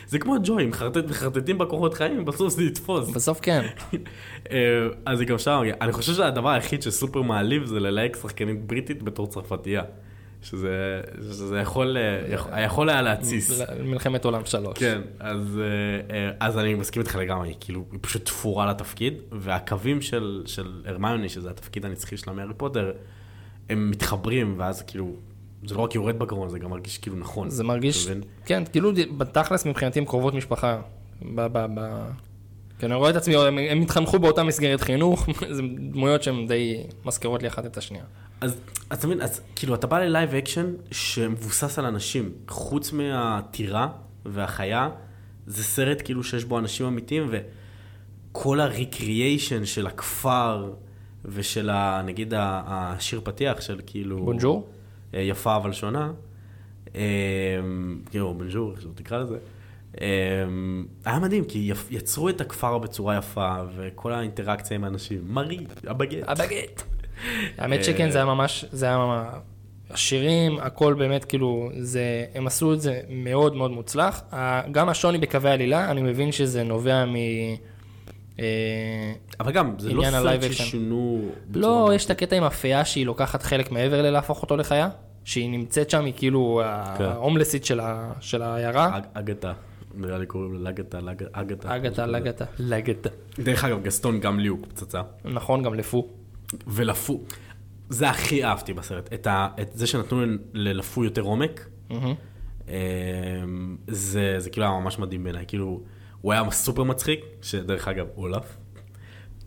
זה כמו הג'וי, מחרטט- מחרטטים בכוחות חיים, בסוף זה יתפוס. בסוף כן. אה, אז זה גם שם, אני חושב שהדבר היחיד שסופר מעליב זה ללהק שחקנית בריטית בתור צרפתייה. שזה שזה יכול אה, יכול- יכול היה להתסיס. מלחמת עולם שלוש. כן, אז, אה, אה, אז אני מסכים איתך לגמרי, כאילו, היא פשוט תפורה לתפקיד, והקווים של, של הרמיוני, שזה התפקיד הנצחי שלה מהארי פוטר, הם מתחברים, ואז כאילו, זה לא רק יורד בגרון, זה גם מרגיש כאילו נכון. זה מרגיש? כן, כאילו בתכלס מבחינתי הם קרובות משפחה. ב... ב... ב... כן, אני רואה את עצמי, הם, הם התחנכו באותה מסגרת חינוך, זה דמויות שהן די מזכירות לי אחת את השנייה. אז אתה מבין, אז כאילו, אתה בא ל live action שמבוסס על אנשים, חוץ מהטירה והחיה, זה סרט כאילו שיש בו אנשים אמיתיים, וכל ה recreation של הכפר ושל, ה, נגיד, השיר פתיח של כאילו... בונג'ור? אה, יפה אבל שונה. כאילו, בונג'ור, איך שלא תקרא לזה. אה, היה מדהים, כי יצרו את הכפר בצורה יפה, וכל האינטראקציה עם האנשים. מרי, הבגט. הבגט. האמת שכן, זה היה ממש, זה היה ממש, השירים, הכל באמת כאילו, זה, הם עשו את זה מאוד מאוד מוצלח. גם השוני בקווי עלילה, אני מבין שזה נובע מ... אה, אבל גם, זה לא סרט. ששינו... לא, יש את הקטע עם הפיה שהיא לוקחת חלק מעבר ללהפוך אותו לחיה, שהיא נמצאת שם, היא כאילו כן. ההומלסית של העיירה. אג- אגתה. נראה לי קוראים לה לגתה, לג- אגתה. אגתה, לגתה, לגתה. דרך אגב, גסטון גם לי הוא פצצה. נכון, גם לפו. ולפו. זה הכי אהבתי בסרט. את, ה, את זה שנתנו ללפו יותר עומק. אמ, זה, זה כאילו היה ממש מדהים בעיניי. כאילו, הוא היה סופר מצחיק, שדרך אגב, אולף.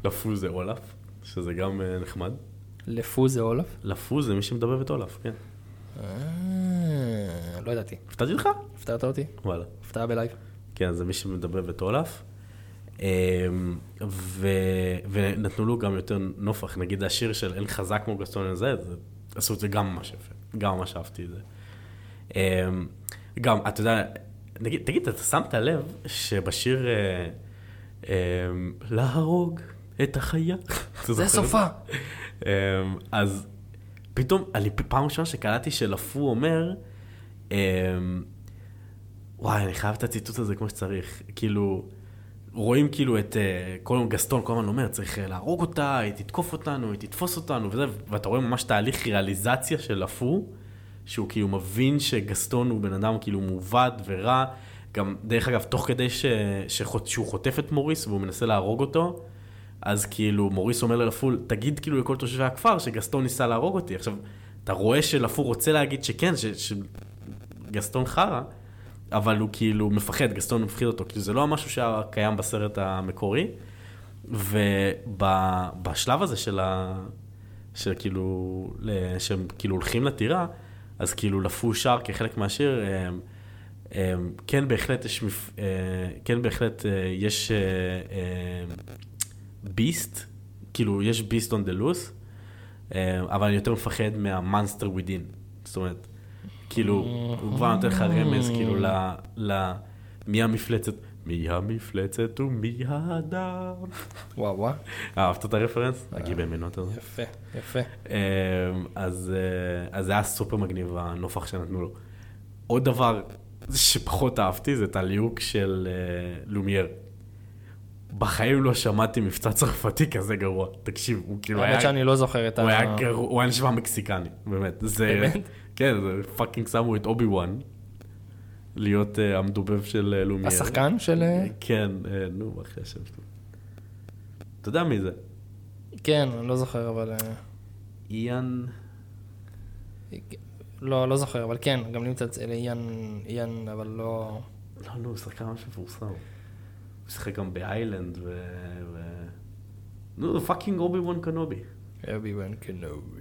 לפו זה אולף, שזה גם אה, נחמד. לפו זה אולף? לפו זה מי שמדבר את אולף, כן. אה, לא ידעתי. הפתעתי לך? הפתעת אותי? וואלה. הפתעה בלייב. כן, זה מי שמדבר את אולף. אמ, ו... ונתנו לו גם יותר נופח, נגיד השיר של אין חזק כמו גסטון הזה, זה... עשו את זה גם ממש יפה, גם ממש אהבתי את זה. אמ, גם, אתה יודע, נגיד, תגיד, אתה שמת לב שבשיר אה, אמ, להרוג את החיה? זה. אמ, אז פתאום, אני פעם ראשונה שקלטתי שלפו אומר, אמ, וואי, אני חייב את הציטוט הזה כמו שצריך. כאילו, רואים כאילו את אה, כל הזמן גסטון, כל הזמן אומר, צריך אה, להרוג אותה, היא תתקוף אותנו, היא תתפוס אותנו, וזה, ואתה רואה ממש תהליך ריאליזציה של לפו, שהוא כאילו מבין שגסטון הוא בן אדם כאילו מעובד ורע. גם, דרך אגב, תוך כדי ש, שחות, שהוא חוטף את מוריס והוא מנסה להרוג אותו, אז כאילו מוריס אומר ללפול, תגיד כאילו לכל תושבי הכפר שגסטון ניסה להרוג אותי. עכשיו, אתה רואה שלפול רוצה להגיד שכן, ש, שגסטון חרא, אבל הוא כאילו מפחד, גסטון מפחיד אותו, כאילו זה לא משהו שהיה קיים בסרט המקורי. ובשלב הזה של ה... של כאילו, שהם כאילו הולכים לטירה, אז כאילו לפו שר כחלק מהשיר, אה, אה, כן בהחלט יש, מפ... אה, כן בהחלט יש ביסט, כאילו יש ביסט און דה לוס, אבל אני יותר מפחד מהמאנסטר ווידין. זאת אומרת, כאילו, הוא כבר נותן לך רמז כאילו ל... ל... מי המפלצת? מי המפלצת ומי האדם? וואו וואו. אהבת את הרפרנס? הגיע במנות הזה. יפה, יפה. אמ, אז אה, אז זה היה סופר מגניב הנופך שנתנו לו. עוד דבר שפחות אהבתי זה את הליהוק של אה, לומייר. בחיים לא שמעתי מבטא צרפתי כזה גרוע. תקשיב, הוא כאילו היה... האמת שאני לא זוכר את ה... הוא היה גרוע, הוא היה נשמע מקסיקני, באמת. זה... באמת? כן, זה fucking שמו את אובי וואן. להיות אה, המדובב של אה, לומייר. השחקן של... אה, כן, אה, נו, מה אחרי השם שלו? אתה יודע מי זה? כן, אני לא זוכר, אבל... איאן... לא, לא זוכר, אבל כן, גם לי מצלצל איין, איין, אבל לא... לא, לא, הוא שחקן ממש מפורסם. הוא שיחק גם באיילנד ו... נו, fucking אובי וואן קנובי. אובי וואן קנובי.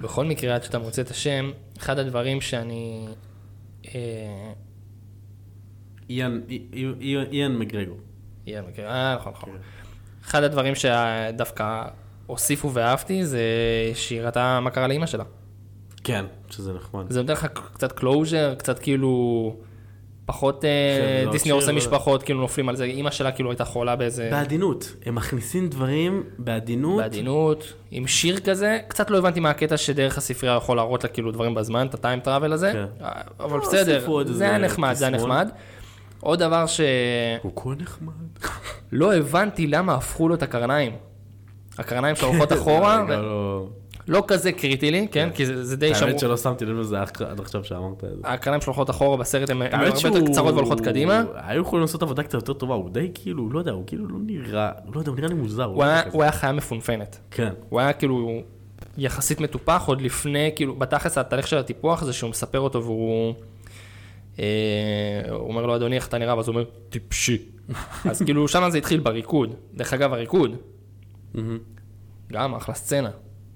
בכל מקרה, עד שאתה מוצא את השם, אחד הדברים שאני... אה, איאן, אי- אי- איאן מקגרגור. אה, נכון, נכון. אחד הדברים שדווקא הוסיפו ואהבתי זה שהיא ראתה מה קרה לאימא שלה. כן, שזה נחמד. זה נותן לך קצת closure, קצת כאילו... פחות אה, דיסני שיר, עושה משפחות, כאילו נופלים על זה. אימא שלה כאילו הייתה חולה באיזה... בעדינות. הם מכניסים דברים בעדינות. בעדינות, עם שיר כזה, קצת לא הבנתי מה הקטע שדרך הספרייה יכול להראות לה כאילו דברים בזמן, את ה time travel הזה, כן. אבל לא, בסדר, זה היה נחמד, זה היה. נחמד. עוד דבר שלא הוא כה נחמד. הבנתי למה הפכו לו את הקרניים. הקרניים שלו הולכות אחורה, ו- לא- כזה קריטי לי, כן, כי זה זה די שמור. האמת שלא שמתי לב לזה עד עכשיו שאמרת את זה. הקרניים שלו הולכות אחורה בסרט, הן הרבה יותר קצרות והולכות קדימה. היו יכולים לעשות עבודה קצת יותר טובה, הוא די כאילו, לא יודע, הוא כאילו לא נראה, לא יודע, הוא נראה לי מוזר. הוא היה- כזה. הוא היה חיה מפונפנת. כן. הוא היה כאילו יחסית מטופח עוד לפני, כאילו, בתכלס התהליך של הטיפוח זה שהוא מספר אותו והוא... אה, הוא אומר לו, אדוני, איך אתה נראה? ואז הוא אומר, טיפשי. אז כאילו, שם זה התחיל בריקוד. דרך אגב, הריקוד, גם אחלה סצנה.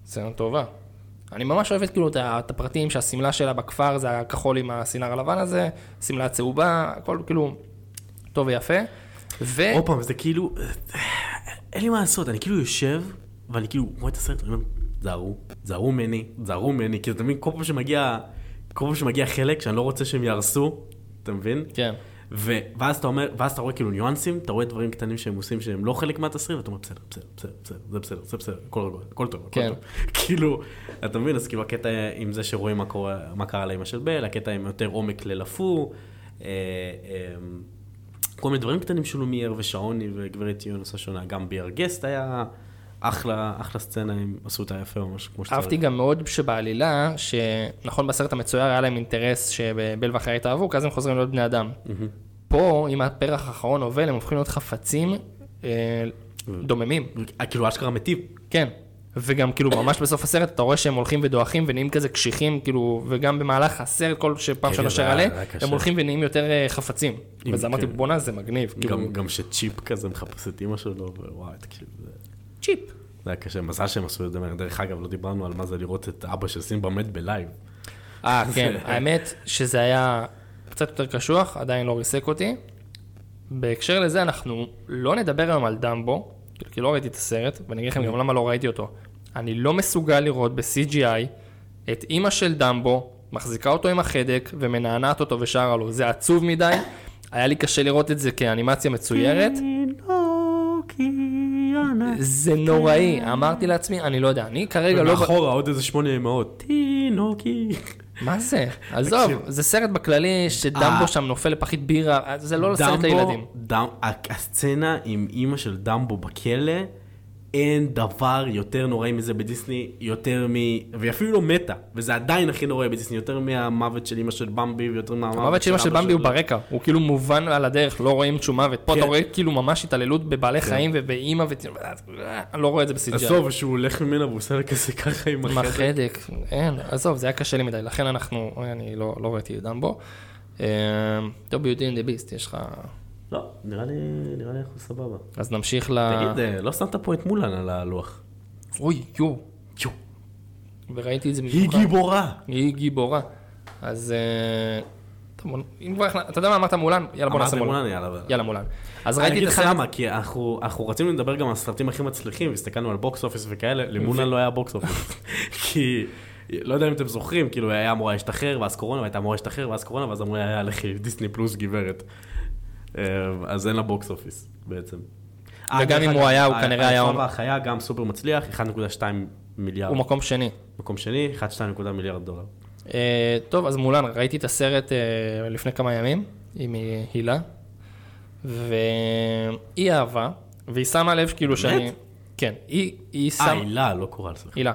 סצנה טובה. אני ממש אוהבת כאילו את הפרטים שהשמלה שלה בכפר זה הכחול עם הסינר הלבן הזה, שמלה צהובה, הכל כאילו טוב ויפה. ו... עוד פעם, זה כאילו, אין לי מה לעשות, אני כאילו יושב, ואני כאילו רואה את הסרט, ואני אומר, זהרו, זהרו ממני, זהרו ממני, כי אתה מבין, כל פעם שמגיע, כל פעם שמגיע חלק שאני לא רוצה שהם יהרסו, אתה מבין? כן. ו- ואז אתה אומר, ואז אתה רואה כאילו ניואנסים, אתה רואה דברים קטנים שהם עושים שהם לא חלק מהתסריט, ואתה אומר, בסדר, בסדר, בסדר, בסדר, זה בסדר, זה בסדר, הכל רגוע, הכל טוב, הכל כן. טוב. כאילו, אתה מבין, אז כאילו הקטע עם זה שרואים מה קורה, מה קרה לאמא של בל, הקטע עם יותר עומק ללפו, אה, אה, כל מיני דברים קטנים של לומייר ושעוני וגברת ציון עושה שונה, גם ביאר גסט היה אחלה, אחלה סצנה, הם עשו אותה יפה ממש כמו שצריך. אהבתי גם מאוד שבעלילה, שנכון בסרט המצויר היה להם אינטרס שבל ואחיה יתאהבו, כי אז הם חוזרים להיות בני אדם. פה, אם הפרח האחרון עובל, הם הופכים להיות חפצים אה, דוממים. אה, כאילו אשכרה מתים. כן. וגם כאילו ממש בסוף הסרט אתה רואה שהם הולכים ודועכים ונהיים כזה קשיחים, כאילו, וגם במהלך הסרט כל שפעם כן, שנושר עלה. הם הולכים ונהיים יותר אה, חפצים. ואז אמרתי, כן. בואנה זה מגניב, כאילו, גם, גם שצ'יפ כזה מחפש את אימא שלו, ווואי, זה... צ'יפ. זה היה קשה, מזל שהם עשו את זה, דרך אגב, לא דיברנו על מה זה לראות את אבא של סימבה מת ב live. אה, כן, האמת שזה היה קצת יותר קשוח, עדיין לא ריסק אותי. בהקשר לזה, אנחנו לא נדבר היום על דמבו, כאילו, כי לא ראיתי את הסרט, ואני אגיד לכם גם למה לא ראיתי אותו. אני לא מסוגל לראות ב-CGI את אימא של דמבו, מחזיקה אותו עם החדק ומנענעת אותו ושרה לו. זה עצוב מדי, היה לי קשה לראות את זה כאנימציה מצוירת. זה נוראי, אמרתי לעצמי, אני לא יודע, אני כרגע לא... ומאחורה עוד איזה שמונה אמהות. תינוקי. מה זה? עזוב. זה סרט בכללי שדמבו אה. שם נופל לפחית בירה, זה לא סרט לילדים. הסצנה עם אימא של דמבו בכלא, אין דבר יותר נוראי מזה בדיסני, יותר מ... והיא אפילו לא מתה, וזה עדיין הכי נוראי בדיסני, יותר מהמוות של אימא של במבי, ויותר מהמוות המוות של אמא של במבי הוא ברקע, הוא כאילו מובן על הדרך, לא רואים שום מוות. פה כן. אתה רואה כאילו ממש התעללות בבעלי חיים ובאימא ו... אני לא רואה את זה בסדרה. עזוב, שהוא הולך ממנה והוא עושה לה כזה ככה עם עם החדר. החדק, אין, עזוב, זה היה קשה לי מדי, לכן אנחנו, אני לא לא ראיתי את דמבו. אה, טוב, ביוטי אנד ביסט, יש לך... לא, נראה לי, נראה לי אנחנו סבבה. אז נמשיך ל... תגיד, אה, לא שמת פה את מולן על הלוח. אוי, יו. יו. וראיתי את זה היא גיבורה. היא גיבורה. אז... אה, אם כבר אתה יודע מה אמרת מולן? יאללה בוא נעשה מולן. מולן, יאללה. מולן. אז אני ראיתי אגיד את לך הסרט, למה, כי אנחנו אנחנו רצינו לדבר גם על הסרטים הכי מצליחים, והסתכלנו על box office וכאלה, למולן לא היה box office. כי, לא יודע אם אתם זוכרים, כאילו היה אמורה להשתחרר, ואז קורונה, והייתה אמורה להשתחרר, ואז קורונה, ואז אמרו, יאללה לכי, דיסני פלוס גברת. אה, אז אין לה box office, בעצם. אה, וגם אם הוא היה, הוא כנראה היה... היפה והחיה גם סופר מצליח, 1.2 מיליארד. הוא מקום שני. מקום שני, 1.2 מיליארד דולר. אה, טוב, אז מולן, ראיתי את הסרט לפני כמה ימים עם הילה, והיא אהבה, והיא שמה לב כאילו שאני... כן, היא, היא אה, שמה... הילה, לא קורל, סליחה. הילה.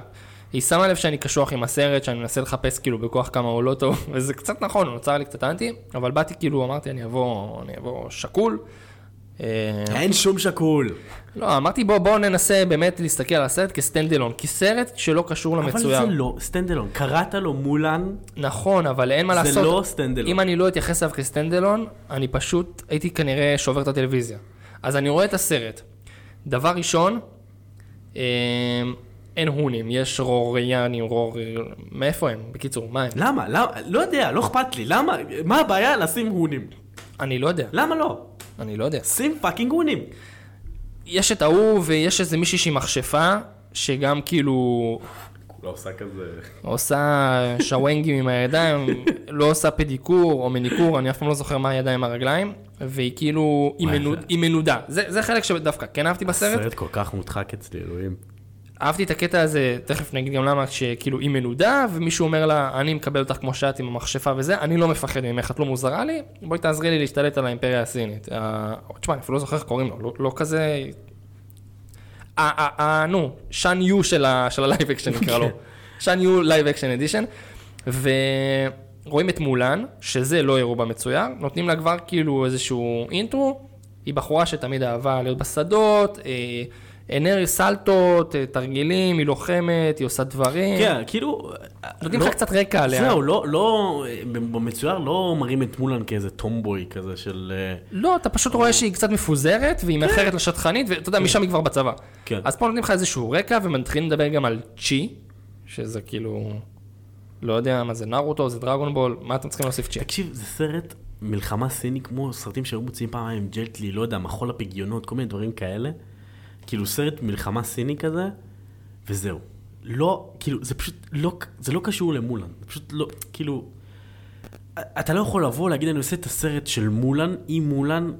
היא שמה לב שאני קשוח עם הסרט, שאני מנסה לחפש כאילו בכוח כמה הוא לא טוב, וזה קצת נכון, הוא נוצר לי קצת אנטי, אבל באתי כאילו, אמרתי, אני אבוא, אני אבוא שקול. אה, אין שום שקול. לא, אמרתי בוא, בוא ננסה באמת להסתכל על הסרט כ standalone, כי סרט שלא קשור אבל למצויר. זה לא standalone. קראת לו מולן, נכון, אבל אין מה זה לעשות. לא standalone. אם אני לא אתייחס אליו כ standalone, אני פשוט הייתי כנראה שובר את הטלוויזיה. אז אני רואה את הסרט. דבר ראשון, אה, אין הונים, יש רוריאנים, רור... מאיפה הם? בקיצור, מה הם? למה? למה? לא יודע, לא אכפת לי. למה? מה הבעיה לשים הונים? אני לא יודע, למה לא? אני לא יודע. שים fucking הונים. יש את ההוא ויש איזה מישהי שהיא מכשפה, שגם כאילו כולה עושה כזה... עושה שוונגים עם הידיים, לא עושה פדיקור או מניקור, אני אף פעם לא זוכר מה הידיים הרגליים, והיא כאילו, היא, מנוד, זה- היא מנודה. זה, זה חלק שדווקא כן אהבתי בסרט. סרט כל כך מודחק אצלי, אלוהים. אהבתי את הקטע הזה, תכף נגיד גם למה, שכאילו היא מנודה, ומישהו אומר לה, אני מקבל אותך כמו שאת עם המכשפה וזה, אני לא מפחד ממך, את לא מוזרה לי, בואי תעזרי לי להשתלט על האימפריה הסינית. אה, תשמע, אני אפילו לא זוכר איך קוראים לו, לא, לא כזה... אה, אה, נו, שאן יו של ה live action נקרא לו. שאן יו live action edition. ורואים את מולן, שזה לא הראו במצויר, נותנים לה כבר כאילו איזשהו אינטרו, היא בחורה שתמיד אהבה להיות בשדות, אה, אנרגיה סלטות, אה, תרגילים, היא לוחמת, היא עושה דברים. כן, כאילו... נותנים לא- לך קצת רקע עליה. זהו, לא, לא, במצויר לא מראים את מולן כאיזה טומבוי כזה של... אה, לא, אתה פשוט רואה שהיא קצת מפוזרת, והיא מאחרת לשטחנית, ואתה יודע, משם היא כבר בצבא. כן. אז פה נותנים לך איזשהו רקע, ומתחילים לדבר גם על צ'י, שזה כאילו, לא יודע מה זה נרוטו, זה דרגון בול, מה אתם צריכים להוסיף צ'י? תקשיב, זה סרט מלחמה סיני כמו סרטים שהיו מוציאים פעם עם ג'טלי, לא יודע, מחול הפגיונות, כל מיני דברים כאלה. כאילו סרט מלחמה סיני כזה, וזהו. לא, כאילו, זה פשוט לא, זה לא קשור למולן. זה פשוט לא, כאילו... אתה לא יכול לבוא להגיד, אני עושה את הסרט של מולן, עם מולן,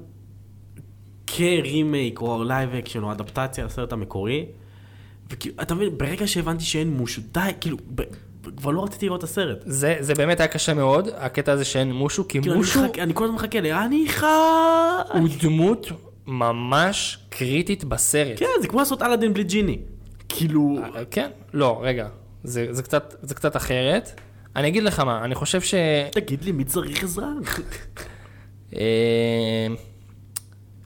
כרימייק או live action או אדפטציה לסרט המקורי. וכאילו, אתה מבין, ברגע שהבנתי שאין מושו, די, כאילו, ב, ב, כבר לא רציתי לראות את הסרט. זה, זה באמת היה קשה מאוד, הקטע הזה שאין מושו, כי כאילו, אני, מושו מחכה, אני כל הזמן מחכה ל... אני חי... הוא דמות ממש קריטית בסרט. כן, זה כמו לעשות אלאדין בלי ג'יני. כאילו... כן? לא, רגע, זה, זה, קצת, זה קצת אחרת. אני אגיד לך מה, אני חושב ש... תגיד לי, מי צריך עזרה? אה,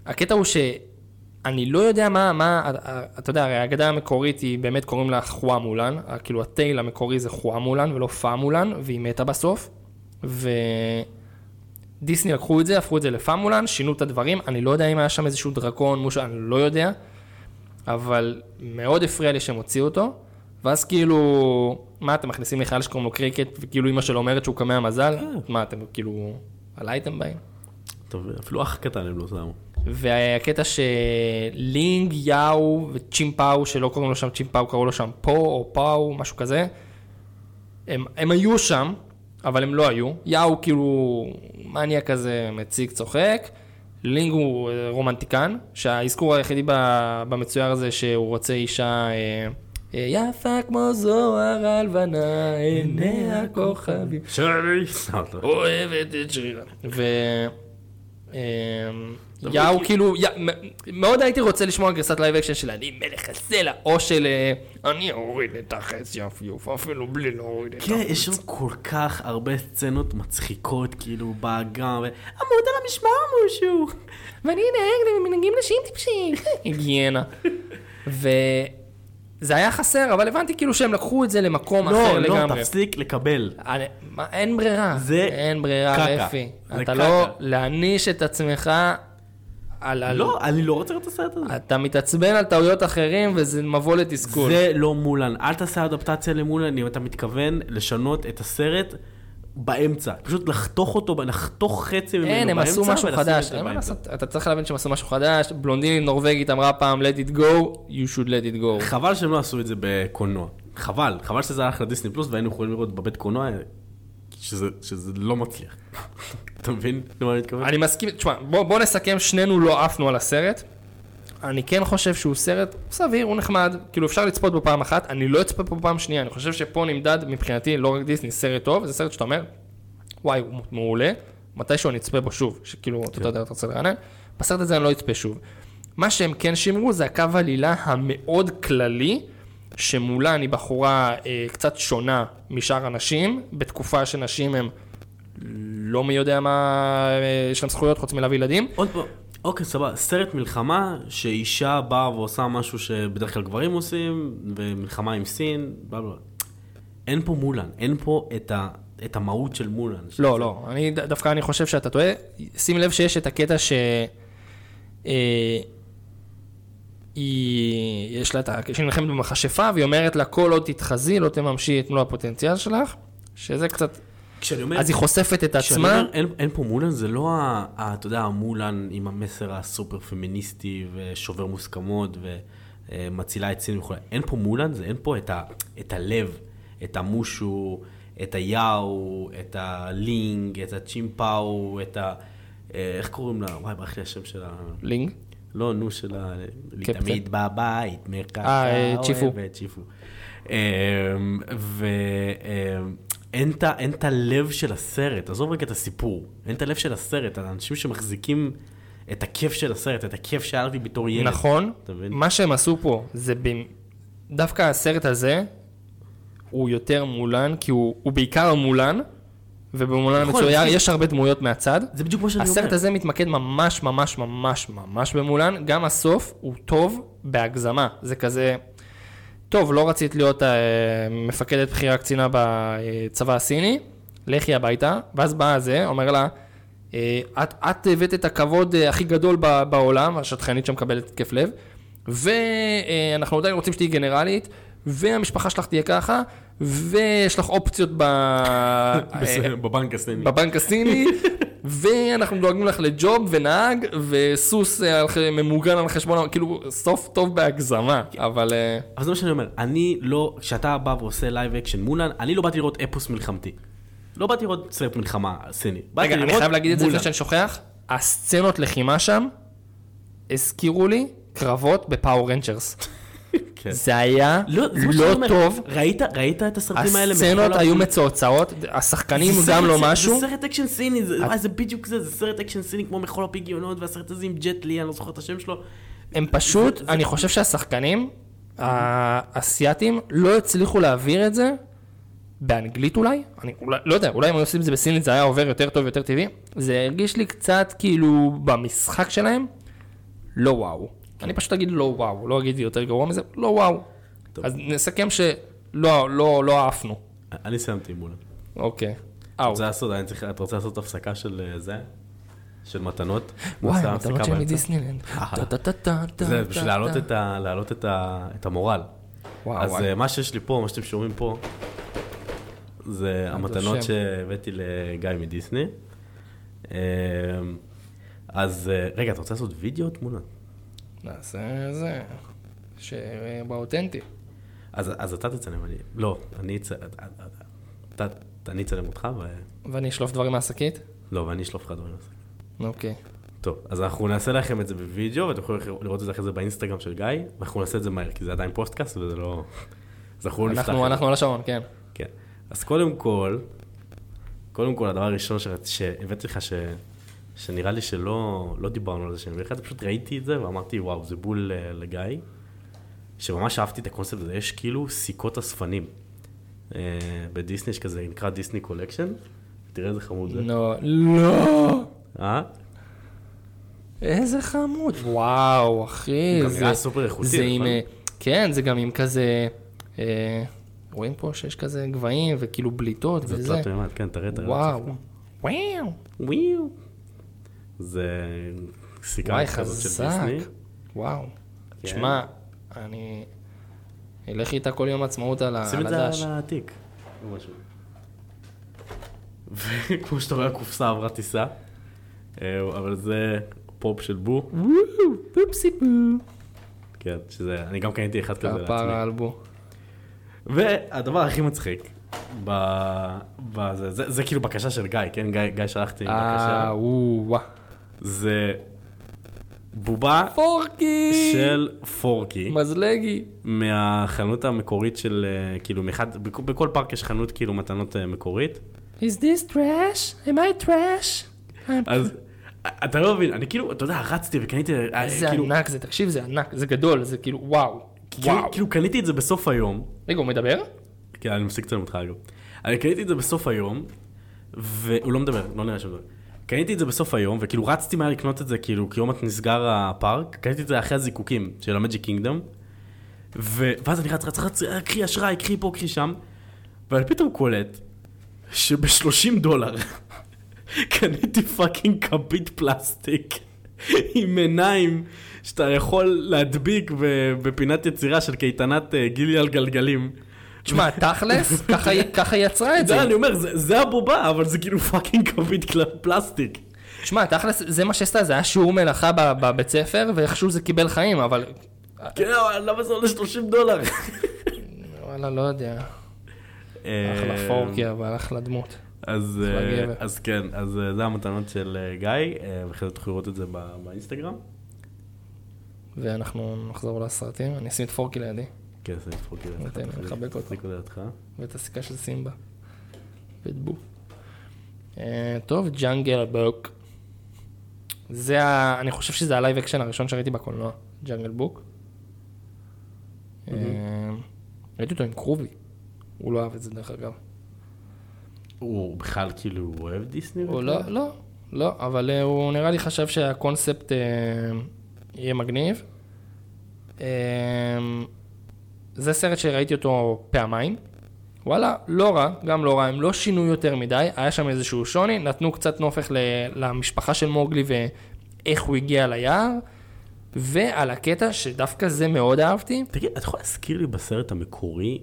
הקטע הוא שאני לא יודע מה, מה, אתה יודע, הרי האגדה המקורית היא באמת קוראים לה חואה מולן, כאילו הטייל המקורי זה חואה מולן ולא פאה מולן, והיא מתה בסוף. ודיסני לקחו את זה, הפכו את זה לפאה מולן, שינו את הדברים, אני לא יודע אם היה שם איזשהו דרקון, מושל, אני לא יודע, אבל מאוד הפריע לי שהם הוציאו אותו. ואז כאילו, מה אתם מכניסים לי חייל שקוראים לו קריקט, וכאילו אמא שלו אומרת שהוא קמע מזל? מה אתם כאילו, עליי אתם באים? טוב, אפילו אח קטן הם לא שמו. והקטע שלינג, יאו וצ'ימפאו, שלא קוראים לו שם צ'ימפאו, קראו לו שם פו או פאו, משהו כזה, הם, הם היו שם, אבל הם לא היו. יאו כאילו מניאק כזה מציג, צוחק. לינג הוא אה, רומנטיקן, שהאזכור היחידי במצויר הזה שהוא רוצה אישה אה, אה, יפה כמו זוהר הלבנה, עיני הכוכבים. שרי! אוהבת את שרירה. יאו כאילו, מאוד הייתי רוצה לשמוע גרסת לייב אקשן של אני מלך הסלע, או של אה, אני אוריד את החץ יפיוף, אפילו בלי להוריד את כן, החץ. יש שם כל כך הרבה סצנות מצחיקות, כאילו, באגם. עמוד על המשמר משהו. ואני נהג למנהגים נשים טיפשים. היגיינה. וזה היה חסר, אבל הבנתי כאילו שהם לקחו את זה למקום לא, אחר לא, לגמרי. תפסיק לקבל. אני- מה, אין ברירה, זה אין ברירה, קקה. רפי. זה אתה קקה. לא, להעניש את עצמך, על, על... לא, אני לא רוצה לראות את הסרט הזה. אתה מתעצבן על טעויות אחרים וזה מבוא לתסכול. זה לא מולן. אל תעשה אדפטציה למולן אם אתה מתכוון לשנות את הסרט באמצע. פשוט לחתוך אותו, לחתוך חצי ממנו באמצע. אין, הם עשו משהו חדש, אתה צריך להבין שהם עשו משהו חדש, בלונדינית נורבגית אמרה פעם let it go, you should let it go. חבל שהם לא עשו את זה בקולנוע. חבל, חבל שזה הלך לדיסני פלוס והיינו יכולים לראות בבית קולנוע שזה, שזה לא מצליח. אתה מבין למה אני מתכוון? אני מסכים, תשמע, בוא, בוא נסכם, שנינו לא עפנו על הסרט. אני כן חושב שהוא סרט סביר, הוא נחמד, כאילו אפשר לצפות בו פעם אחת, אני לא אצפה בו פעם שנייה, אני חושב שפה נמדד מבחינתי, לא רק דיסני, סרט טוב, זה סרט שאתה אומר, וואי, הוא מעולה, מתישהו אני אצפה בו שוב, שכאילו, אתה יודע, אתה רוצה לרענן, בסרט הזה אני לא אצפה שוב. מה שהם כן שימרו זה הקו העלילה המאוד כללי, שמולה אני בחורה אה, קצת שונה משאר הנשים, בתקופה שנשים הם לא מי יודע מה, אה, יש להם זכויות חוץ מלהביא ילדים. עוד פעם, אוקיי, סבבה, סרט מלחמה שאישה באה ועושה משהו שבדרך כלל גברים עושים, ומלחמה עם סין, בלה בלה. אין פה מולן, אין פה את, ה, את המהות של מולן. לא, לא, אני, דווקא אני חושב שאתה טועה. שים לב שיש את הקטע ש... אה, היא, יש לה את ה... שהיא נלחמת במכשפה, והיא אומרת לה, כל עוד תתחזי, לא תממשי את מלוא הפוטנציאל שלך, שזה קצת... כשאני אומר, אז היא חושפת את עצמה. אומר, אין, אין פה מולן, זה לא, ה, ה, אתה יודע, המולן עם המסר הסופר פמיניסטי ושובר מוסכמות ומצילה את סין וכו'. אין פה מולן, זה אין פה את, ה, את הלב, את המושו, את היאו, את הלינג, את הצ'ימפאו, את ה... אה, איך קוראים לה? וואי, ברח לי השם של ה... לינג. לא, נו, של ה... קפטן. תמיד בבית, אה, מקקה צ'יפו. אוהבת, צ'יפו. ואין אין את הלב של הסרט, עזוב רגע את הסיפור, אין את הלב של הסרט, האנשים שמחזיקים את הכיף של הסרט, את הכיף שהיה בתור ילד. נכון? מה שהם עשו פה, זה ב... דווקא הסרט הזה, הוא יותר מולן, כי הוא, הוא בעיקר מולן, ובמולן נכון, המצויר זה- יש הרבה דמויות מהצד. זה בדיוק מה שאני אומר. הסרט הזה מתמקד ממש ממש ממש ממש במולן, גם הסוף הוא טוב בהגזמה, זה כזה, טוב, לא רצית להיות אה, מפקדת בכירה קצינה בצבא הסיני, לכי הביתה, ואז בא הזה, אומר לה, אה, את, את הבאת את הכבוד אה, הכי גדול ב- בעולם, השטחנית שמקבלת התקף לב, ואנחנו עדיין רוצים שתהיי גנרלית, והמשפחה שלך תהיה ככה, ויש לך אופציות ב... בסדר, בבנק הסיני. בבנק הסיני, ואנחנו דואגים לך לג'וב ונהג, וסוס אה, ממוגן על חשבון, כאילו, סוף טוב בהגזמה, אבל... אה, אז זה מה שאני אומר, אני לא, כשאתה בא ועושה live action מולן, אני לא באתי לראות אפוס מלחמתי. לא באתי לראות סרט מלחמה סיני. רגע, אני חייב להגיד את זה לפני. שאני שוכח, הסצנות לחימה שם, הזכירו לי קרבות בפאור רנג'רס. כן. זה היה לא, לא. טוב, ראית, ראית את הסרטים האלה? הסצנות היו? מצועצעות, השחקנים גם לא משהו. זה סרט אקשן סיני, זה וואי, זה בדיוק זה, זה סרט אקשן סיני כמו מחול הפגיונות, והסרט הזה עם ג'ט לי, אני לא זוכר את השם שלו. הם פשוט, אני חושב שהשחקנים האסייתים לא הצליחו להעביר את זה באנגלית אולי, אני אולי, לא יודע, אולי אם היו עושים את זה בסינית זה היה עובר יותר טוב, יותר טבעי. זה הרגיש לי קצת כאילו במשחק שלהם, לא וואו. אני פשוט אגיד לא וואו, לא אגיד יותר גרוע מזה, לא וואו. טוב. אז נסכם שלא לא, לא עפנו. אני סיימתי עם מולן. אוקיי. אתה אאו. רוצה לעשות, אני צריך, אתה רוצה לעשות הפסקה של אה, זה? של מתנות? וואי, מתנות של? מדיסנילנד. זה בשביל. להעלות את את את המורל. אז. אה, מה שיש לי פה, מה שאתם שומעים פה, זה המתנות. שהבאתי לגיא מדיסני. אה, אז רגע, אתה רוצה לעשות וידאו או תמונה? נעשה זה, שבאותנטי. אז אז אתה תצלם, אני... לא, אני אצ- אתה- אני אצלם אותך, ו... ואני אשלוף דברים מהשקית? לא, ואני אשלוף לך דברים. לעשות. אוקיי. טוב, אז אנחנו נעשה לכם את זה בווידאו, ואתם יכולים לראות את זה אחרי זה באינסטגרם של גיא, ואנחנו נעשה את זה מהר, כי זה עדיין פודקאסט וזה לא... אז אנחנו לא נפתח אנחנו, על השעון, כן. כן. אז קודם כל, קודם כל, הדבר הראשון שהבאתי לך, ש... שנראה לי שלא לא דיברנו על זה שאני זה, פשוט ראיתי את זה ואמרתי, וואו, זה בול אה, לגיא, שממש אהבתי את הקונספט הזה, יש כאילו סיכות אספנים. אה, בדיסני יש כזה, נקרא דיסני collection, תראה איזה חמוד זה. לא, לא. אה? איזה חמוד. וואו, אחי. גם זה- נראה סופר איכותי, זה עם... אה, כן, זה גם עם כזה... רואים פה שיש כזה גבהים וכאילו בליטות זה וזה. תלת מימד, כן, תראה, תראה. וואו. וואו. וויו. זה סיכה כזאת של. דיסני. וואו. כן. תשמע, אני אלך איתה כל יום עצמאות על ה- שים את זה הדש. על התיק. או משהו. וכמו שאתה רואה, הקופסה עברה טיסה. אה, אבל זה פופ של בו. פופסי פו. כן, שזה, אני גם קניתי אחד כזה לעצמי. כפרה על בו. והדבר הכי מצחיק, ב... בזה, זה, זה כאילו בקשה של גיא, כן? גיא, גיא שלחתי אה, בקשה. וואו. זה בובה פורקי! של פורקי, מזלגי. מהחנות המקורית של, אה, כאילו, מאחד, בכ- בכל פארק יש חנות כאילו מתנות אה, מקורית. Is this trash? Am I trash? אז אתה לא מבין, אני כאילו, אתה יודע, רצתי וקניתי, אה, זה כאילו, ענק, זה, תקשיב, זה ענק, זה גדול, זה כאילו, וואו. כאילו, וואו. כאילו קניתי את זה בסוף היום. רגע, הוא מדבר? כן, אני מפסיק לצלם אותך אגב. אני קניתי את זה בסוף היום, והוא לא מדבר, לא נראה שום דבר. קניתי את זה בסוף היום, וכאילו רצתי מהר לקנות את זה, כאילו, כי את נסגר הפארק, קניתי את זה אחרי הזיקוקים של המג'יק קינגדום, ו... ואז אני רץ, רץ, רץ, קחי אשראי, קחי פה, קחי שם, ואני פתאום קולט שב-30 דולר קניתי fucking כפית פלסטיק עם עיניים שאתה יכול להדביק בפינת יצירה של קייטנת אה, גילי על גלגלים. תשמע, תכלס, ככה יצרה את זה זה. אני אומר, זה, הבובה, אבל זה כאילו fucking קל- פלסטיק. תשמע, תכלס, זה מה שעשתה, זה היה שיעור מלאכה בבית ספר, ואיכשהו זה קיבל חיים, אבל... כן, אבל למה זה עולה 30 דולר? וואלה, לא יודע. אחלה פורקי, אבל אחלה דמות. אז, אה. אז כן, אז אה, זה המתנות של אה, גיא, אה, ואחרי זה תוכלו לראות את זה באינסטגרם. ואנחנו נחזור לסרטים, אני אשים את פורקי לידי, כן, זה. ניתן לי לחבק אותו. תחזיק לידך. ואת הסיכה של סימבה. ואת בו. אה, טוב, ג'אנגל בוק. זה ה... אני חושב שזה הלייב אקשן הראשון שראיתי בקולנוע, ג'אנגל בוק. אה, ראיתי אותו עם קרובי. הוא לא אהב את זה דרך אגב. הוא בכלל כאילו אוהב דיסני? הוא? לא, לא, לא, אבל אה, הוא נראה לי חשב שהקונספט יהיה מגניב. זה סרט שראיתי אותו פעמיים. וואלה, לא רע, גם לא רע, הם לא שינו יותר מדי, היה שם איזשהו שוני, נתנו קצת נופך ל- למשפחה של מוגלי ואיך הוא הגיע ליער, ועל הקטע שדווקא זה מאוד אהבתי, תגיד, אתה יכול להזכיר לי בסרט המקורי?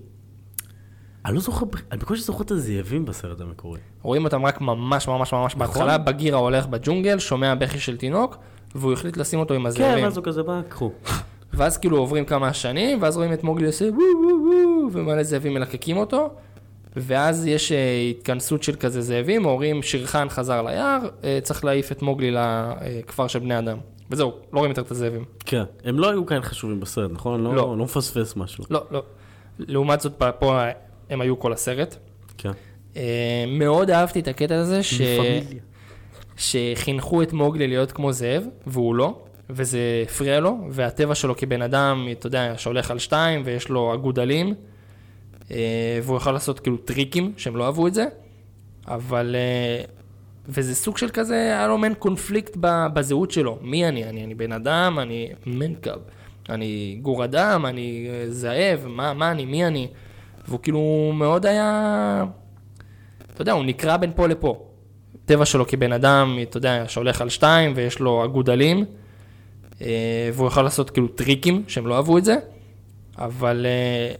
אני לא זוכר, אני בקושי זוכר את הזאבים בסרט המקורי. רואים אותם רק ממש ממש ממש בהתחלה, בגיר ההולך בג'ונגל, שומע בכי של תינוק, והוא החליט לשים אותו עם הזאבים. כן, ואז הוא כזה בא, קחו. ואז כאילו עוברים כמה שנים, ואז רואים את מוגלי עושה וואו וואו וואו, ומלא זאבים מלקקים אותו, ואז יש אה, התכנסות של כזה זאבים, אומרים שירחן חזר ליער, אה, צריך להעיף את מוגלי לכפר של בני אדם. וזהו, לא רואים יותר את הזאבים. כן, הם לא היו כאלה חשובים בסרט, נכון? לא. לא לא מפספס משהו. לא, לא. לעומת זאת, פה- פה הם היו כל הסרט. כן. אה, מאוד אהבתי את הקטע הזה, ש... שחינכו את מוגלי להיות כמו זאב, והוא לא, וזה הפריע לו, והטבע שלו כבן אדם, אתה יודע, שהולך על שתיים, ויש לו אגודלים, אה, והוא יכול לעשות כאילו טריקים, שהם לא אהבו את זה, אבל... אה, וזה סוג של כזה, היה לו מעין קונפליקט בזהות שלו. מי אני? אני, אני בן אדם, אני מנקב, אני גור אדם, אני אה, זאב, מה, מה אני, מי אני? והוא כאילו מאוד היה... אתה יודע, הוא נקרע בין פה לפה. טבע שלו כבן אדם, אתה יודע, שהולך על שתיים ויש לו אגודלים, והוא יכול לעשות כאילו טריקים שהם לא אהבו את זה, אבל... אה,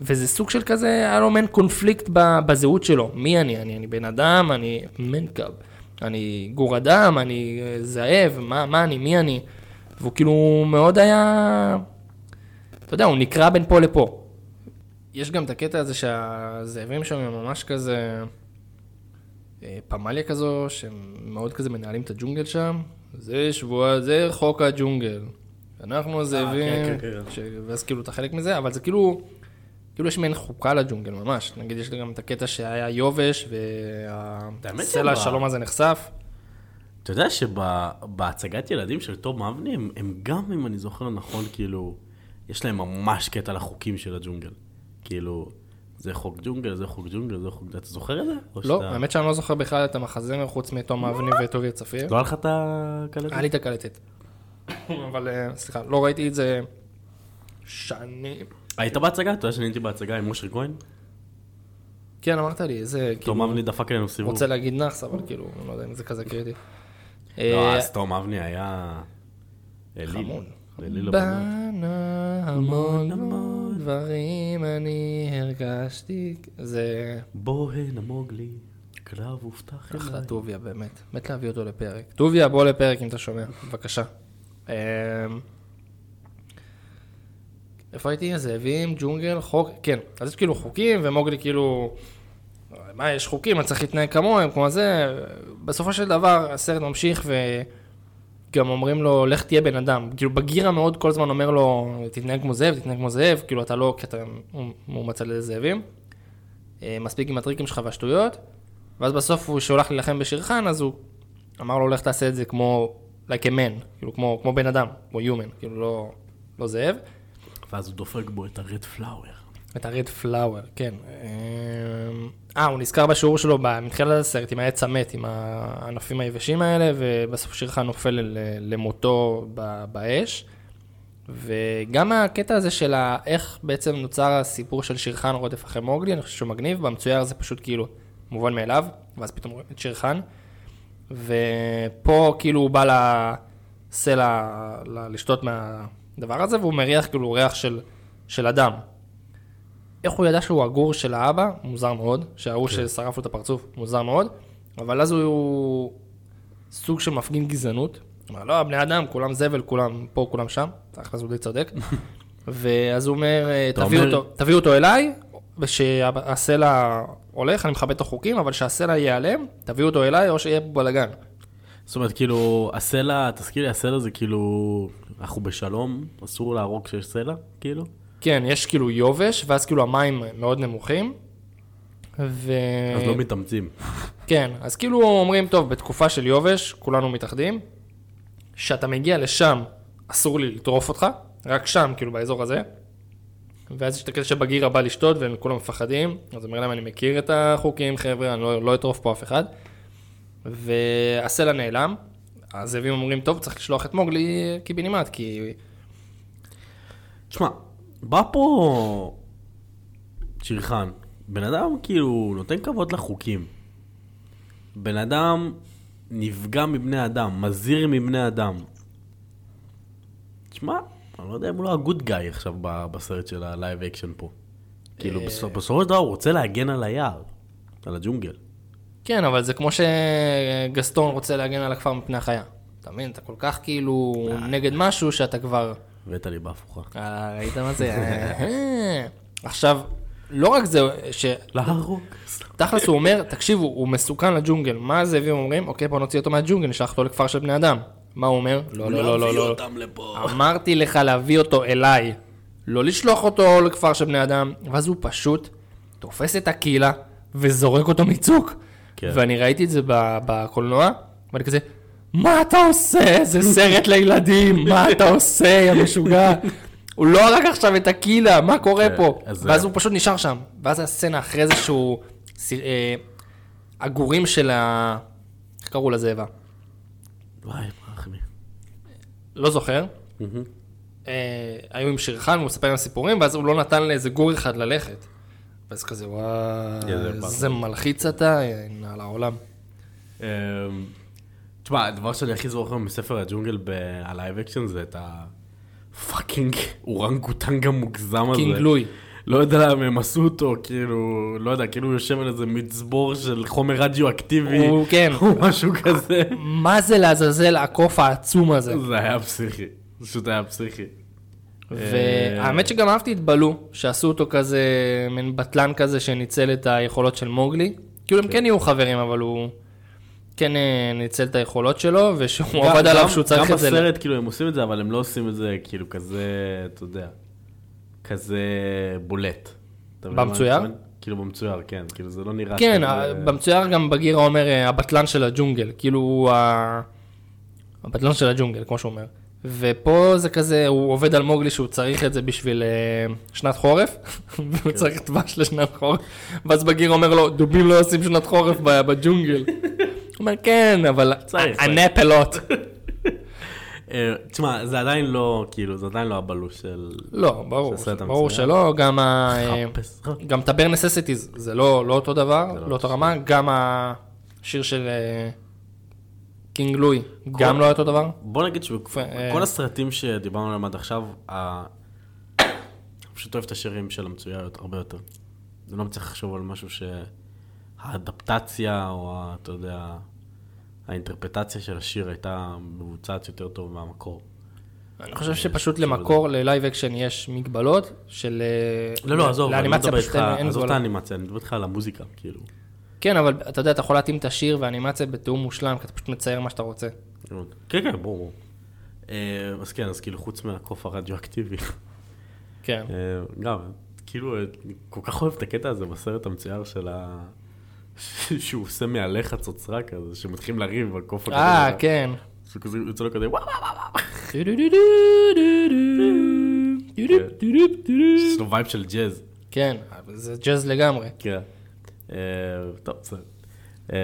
וזה סוג של כזה, היה לו מעין קונפליקט בזהות שלו. מי אני? אני, אני בן אדם, אני מנקב, אני גור אדם, אני אה, זאב, מה, מה אני, מי אני? והוא כאילו מאוד היה... אתה יודע, הוא נקרע בין פה לפה. יש גם את הקטע הזה שהזאבים שם הם ממש כזה... אה, פמליה כזו, שהם מאוד כזה מנהלים את הג'ונגל שם. זה שבוע, זה חוק הג'ונגל. אנחנו הזאבים, כן, כן, כן. ש... ואז כאילו אתה חלק מזה, אבל זה כאילו, כאילו יש מעין חוקה לג'ונגל ממש. נגיד יש גם את הקטע שהיה יובש, והסלע השלום הזה נחשף. אתה יודע שבהצגת ילדים של תום אבני, הם, הם גם, אם אני זוכר נכון, כאילו, יש להם ממש קטע לחוקים של הג'ונגל. כאילו, זה חוק ג'ונגל, זה חוק ג'ונגל, זה חוק... אתה זוכר את זה? לא, שאתה- האמת שאני לא זוכר בכלל את המחזמר חוץ מתום אבני וטוביה צפיר. לא היה לך את הקלטת? היה לי את הקלטת. אבל אה, סליחה, לא ראיתי את זה שנים. היית בהצגה? אתה יודע שאני הייתי בהצגה עם אושר כהן? כן, אמרת לי, איזה, תום כאילו, אבני דפק עלינו סיבוב. רוצה להגיד נאחס, אבל כאילו, אני לא יודע אם זה כזה קריטי. לא, אה, אז תום אבני היה... אליל. הבנות. בנה המון המון דברים אני הרגשתי. זה בוהן המוגלי, כלב הובטח אחלה אליי. טוביה באמת. מת להביא אותו לפרק. טוביה, בוא לפרק אם אתה שומע, בבקשה. אמ, איפה הייתי? זאבים, ג'ונגל, חוק, כן. אז יש כאילו חוקים, ומוגלי כאילו... מה, יש חוקים, אני צריך להתנהג כמוהם, כמו זה. בסופו של דבר, הסרט ממשיך וגם אומרים לו, לך תהיה בן אדם. כאילו, בגירה מאוד כל הזמן אומר לו, תתנהג כמו זאב, תתנהג כמו זאב, כאילו, אתה לא, כי אתה מאומץ על זאבים. אה, מספיק עם הטריקים שלך והשטויות. ואז בסוף הוא שהולך להילחם בשירחן, אז הוא אמר לו, לך תעשה את זה כמו, like a man, כאילו, כמו, כמו בן אדם, כמו human, כאילו, לא, לא זאב. ואז הוא דופק בו את הרד פלאואר. את הרד פלאואר, כן. אה, הוא נזכר בשיעור שלו מתחילת הסרט עם העץ המת, עם הענפים היבשים האלה, ובסוף שירחן נופל ל- למותו באש. וגם הקטע הזה של איך בעצם נוצר הסיפור של שירחן רודף אחרי מוגלי, אני חושב שהוא מגניב, במצויר זה פשוט כאילו מובן מאליו, ואז פתאום רואים את שירחן. ופה כאילו הוא בא לסלע לשתות מהדבר הזה, והוא מריח כאילו ריח של, של אדם. איך הוא ידע שהוא הגור של האבא? מוזר מאוד. שההוא ששרף לו את הפרצוף, מוזר מאוד. אבל אז הוא סוג של מפגין גזענות. אומר, לא, בני אדם, כולם זבל, כולם פה, כולם שם. תכל'ס הוא די צודק. ואז הוא אומר, אתה תביאו אומר- אותו, תביאו אותו אליי, ושהסלע הולך, אני מכבד את החוקים, אבל שהסלע ייעלם, תביאו אותו אליי, או שיהיה בלאגן. זאת אומרת, כאילו, הסלע, תזכיר לי, הסלע זה כאילו, אנחנו בשלום, אסור להרוג כשיש סלע, כאילו? כן, יש כאילו יובש, ואז כאילו המים מאוד נמוכים. ו... אז לא מתאמצים. כן, אז כאילו אומרים, טוב, בתקופה של יובש, כולנו מתאחדים, כשאתה מגיע לשם, אסור לי לטרוף אותך, רק שם, כאילו באזור הזה. ואז יש את הקטע שבגיר הבא לשתות והם כולם מפחדים, אז אומר להם, אני מכיר את החוקים, חבר'ה, אני לא, לא אטרוף פה אף אחד. והסלע נעלם, הזאבים אומרים, טוב, צריך לשלוח את מוגלי קיבינימט, כי... תשמע, בא פה שירחן, בן אדם כאילו נותן כבוד לחוקים. בן אדם נפגע מבני אדם, מזהיר מבני אדם. תשמע, אני לא יודע אם הוא לא ה good guy עכשיו בסרט של הלייב אקשן פה. כאילו בסופ- בסופו של דבר הוא רוצה להגן על היער, על הג'ונגל. כן, אבל זה כמו שגסטון רוצה להגן על הכפר מפני החיה. אתה מבין? אתה כל כך כאילו נגד משהו שאתה כבר... הבאת לי בהפוכה. אה, ראית מה זה? אה. עכשיו, לא רק זה, להרוג. שתכלס הוא אומר, תקשיבו, הוא מסוכן לג'ונגל. מה הזאבים אומרים? אוקיי, בוא נוציא אותו מהג'ונגל, נשלח אותו לכפר של בני אדם. מה הוא אומר? לא, לא, לא, לא, להביא לא. אותם לפה. אמרתי לך להביא אותו אליי, לא לשלוח אותו לכפר של בני אדם, ואז הוא פשוט תופס את הקהילה וזורק אותו מצוק. כן. ואני ראיתי את זה בקולנוע, ואני כזה, מה אתה עושה? זה סרט לילדים, מה אתה עושה, יא משוגע? הוא לא הרג עכשיו את הקהילה, מה קורה כן, פה? אז ואז זה- הוא פשוט נשאר שם. ואז הסצנה אחרי זה שהוא... אה, הגורים של ה... איך קראו לזאבה? וואי, ברח לי. לא זוכר. אה, היו עם שירחן, הוא מספר להם סיפורים, ואז הוא לא נתן לאיזה גור אחד ללכת. ואז כזה, וואי, איזה מלחיץ אתה, אה, על העולם. תשמע, הדבר שאני הכי זוכר מספר הג'ונגל בלייב אקשן זה את ה fucking אורנגוטנג המוגזם הזה. קינג לואי. לא יודע למה הם עשו אותו, כאילו, לא יודע, כאילו הוא יושב על איזה מצבור של חומר רדיואקטיבי. כן. או משהו כזה. מה זה לעזאזל הקוף העצום הזה? זה היה פסיכי. פשוט היה פסיכי. והאמת שגם אהבתי את בלו, שעשו אותו כזה, מין בטלן כזה שניצל את היכולות של מוגלי. כאילו הם כן יהיו חברים, אבל הוא כן אה, ניצל את היכולות שלו, ושהוא גם- עבד עליו גם- שהוא צריך את זה. גם בסרט, כאילו, הם עושים את זה, אבל הם לא עושים את זה, כאילו, כזה, אתה יודע, כזה בולט. במצויר? כאילו, במצויר, כן. כאילו, זה לא נראה כן, ה- במצויר גם בגירה אומר אה, הבטלן של הג'ונגל, כאילו הוא ה- הבטלן של הג'ונגל, כמו שהוא אומר. ופה זה כזה, הוא עובד על מוגלי שהוא צריך את זה בשביל שנת חורף, והוא כן. צריך דבש לשנת חורף, ואז בגיר אומר לו, דובים לא עושים שנת חורף בג'ונגל. הוא אומר, כן, אבל צריך, הנפלות. אה, תשמע, זה עדיין לא, כאילו, זה עדיין לא הבאלו של... לא, ברור, ברור. שלא, גם ה... אה. גם את ה bare necessities, זה לא, לא אותו דבר, לא לא אותו רמה, גם השיר של אה, קינג לואי, גם לא אותו דבר? בוא נגיד אה. שבכל הסרטים שדיברנו עליהם עד עכשיו, אני פשוט אוהב את השירים של המצוירת הרבה יותר. אני לא מצליח לחשוב על משהו שה adaptation, או ה- אתה יודע, ה interpretation של השיר הייתה מבוצעת יותר טוב מהמקור. אני חושב שפשוט למקור, ללייב אקשן יש מגבלות של... אה, לא, לא, עזוב, אני לא מדבר איתך, עזוב את. האנימציה, אני מדבר איתך על המוזיקה, כאילו. כן, אבל אתה יודע, אתה יכול להתאים את השיר והאנימציה בתיאום מושלם, כי אתה פשוט מצייר מה שאתה רוצה. כן, כן, ברור. אה, אז כן, אז כאילו, חוץ מהקוף הרדיואקטיבי, כן. אה, גם, כאילו, אני כל כך אוהב את הקטע הזה בסרט המצויר של ה... שהוא עושה מעליך צוצרה כזה, שמתחילים לריב על קוף אה, כן. שכזה יוצא לו כזה, וואו, יש לו וייב של ג'אז. כן, זה ג'אז לגמרי. כן. אה, טוב, בסדר. אה,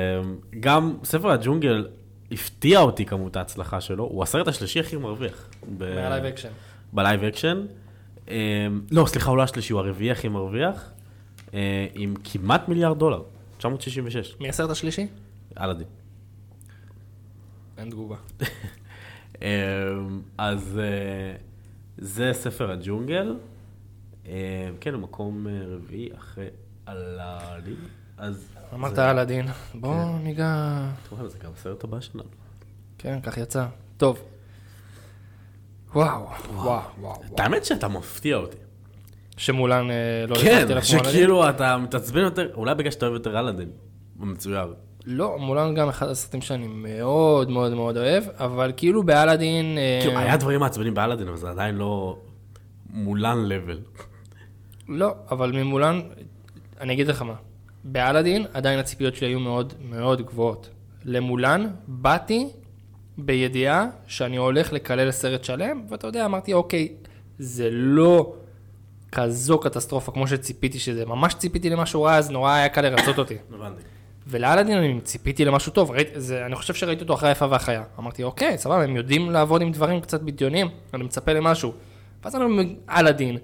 גם ספר הג'ונגל הפתיע אותי כמות ההצלחה שלו, הוא הסרט השלישי הכי מרוויח. ב- מהלייב אקשן. בלייב אקשן. אה, לא, סליחה, הוא לא השלישי, הוא הרביעי הכי מרוויח, אה, עם כמעט מיליארד דולר, 966, מי הסרט השלישי? אלאדין. אין תגובה. אה, אז אה, זה ספר הג'ונגל. אה, כן, הוא מקום אה, רביעי אחרי אלאדין. אז... אמרת זה- על הדין. בוא ניגע... זה גם הסרט הבא שלנו. כן, כך יצא. טוב. וואו, וואו, וואו. האמת שאתה מפתיע אותי. שמולן אה, לא כן? שכאילו אתה מתעצבן יותר, אולי בגלל שאתה אוהב יותר אלאדין. הוא מצויר. לא, מולן גם אחד הסרטים שאני מאוד מאוד מאוד אוהב, אבל כאילו באלאדין... כאילו, היה דברים מעצבנים באלאדין, אבל זה עדיין לא מולן לבל. לא, אבל ממולן, אני אגיד לך מה, באלאדין עדיין הציפיות שלי היו מאוד מאוד גבוהות. למולן באתי בידיעה שאני הולך לקלל סרט שלם, ואתה יודע, אמרתי, אוקיי, זה לא כזו קטסטרופה כמו שציפיתי שזה, ממש ציפיתי למשהו רע, אז נורא היה קל לרצות אותי. ולאלאדין אני ציפיתי למשהו טוב, ראית, זה, אני חושב שראיתי אותו אחרי היפה והחיה. אמרתי, אוקיי, סבבה, הם יודעים לעבוד עם דברים קצת בדיונים, אני מצפה למשהו. ואז אני אלאדין,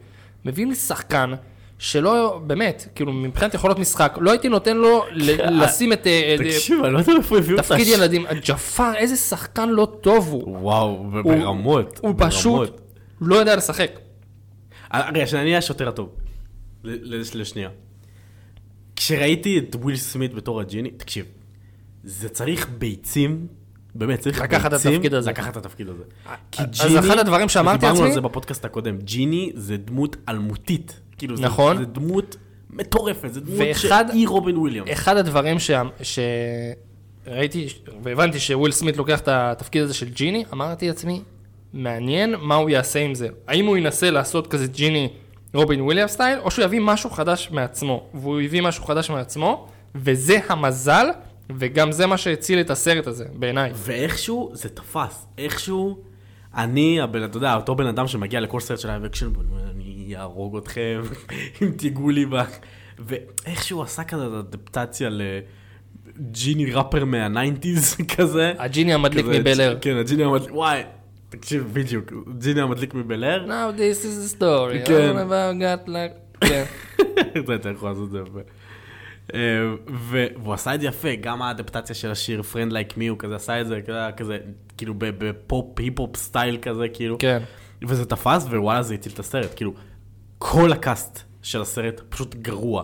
מביאים לי שחקן שלא, באמת, כאילו מבחינת יכולות משחק, לא הייתי נותן לו ל- לשים את אה, אה, תקשיב, אני לא יודע איפה הביאו את תפקיד ילדים. ג'פר, איזה שחקן לא טוב הוא. וואו, ברמות. הוא פשוט לא יודע לשחק. אה, רגע, שאני אהיה השוטר הטוב. לשנייה. כשראיתי את וויל סמית בתור הג'יני, תקשיב, זה צריך ביצים, באמת, צריך ביצים. לקחת את התפקיד הזה. לקחת את התפקיד הזה. כי אז אחד הדברים שאמרתי דיברנו לעצמי- על זה בפודקאסט הקודם, ג'יני זה דמות אלמותית. כאילו, זה- נכון. זה דמות מטורפת, זה דמות ואחד- שהיא רובין וויליאמס. אחד הדברים שה- שראיתי והבנתי שוויל סמית לוקח את התפקיד הזה של ג'יני, אמרתי לעצמי, מעניין מה הוא יעשה עם זה. האם הוא ינסה לעשות כזה ג'יני רובין וויליאם style, או שהוא יביא משהו חדש מעצמו. והוא הביא משהו חדש מעצמו, וזה המזל, וגם זה מה שהציל את הסרט הזה, בעיניי. ואיכשהו זה תפס, איכשהו אני, הבן, אתה יודע, אותו בן אדם שמגיע לכל סרט של האבקשן, אני אהרוג אתכם אם תיגעו לי בה, ואיכשהו עשה כזה adaptation לג'יני ראפר מה nineties כזה. הג'יני המדליק כזה, מבל אייר. כן, הג'יני המדליק, וואי, תקשיב, בדיוק, ג'יני המדליק מבל אייר. Now this is the story. כן. I never got like... כן. אתה אתה יכול לעשות את זה יפה. אה, והוא עשה את זה יפה, גם האדפטציה של השיר Friend Like Me, הוא כזה עשה את זה כזה, כאילו בפופ, היפ-הופ style כזה, כאילו. כן. וזה תפס, ווואלה זה הציל את הסרט, כאילו, כל ה cast של הסרט פשוט גרוע.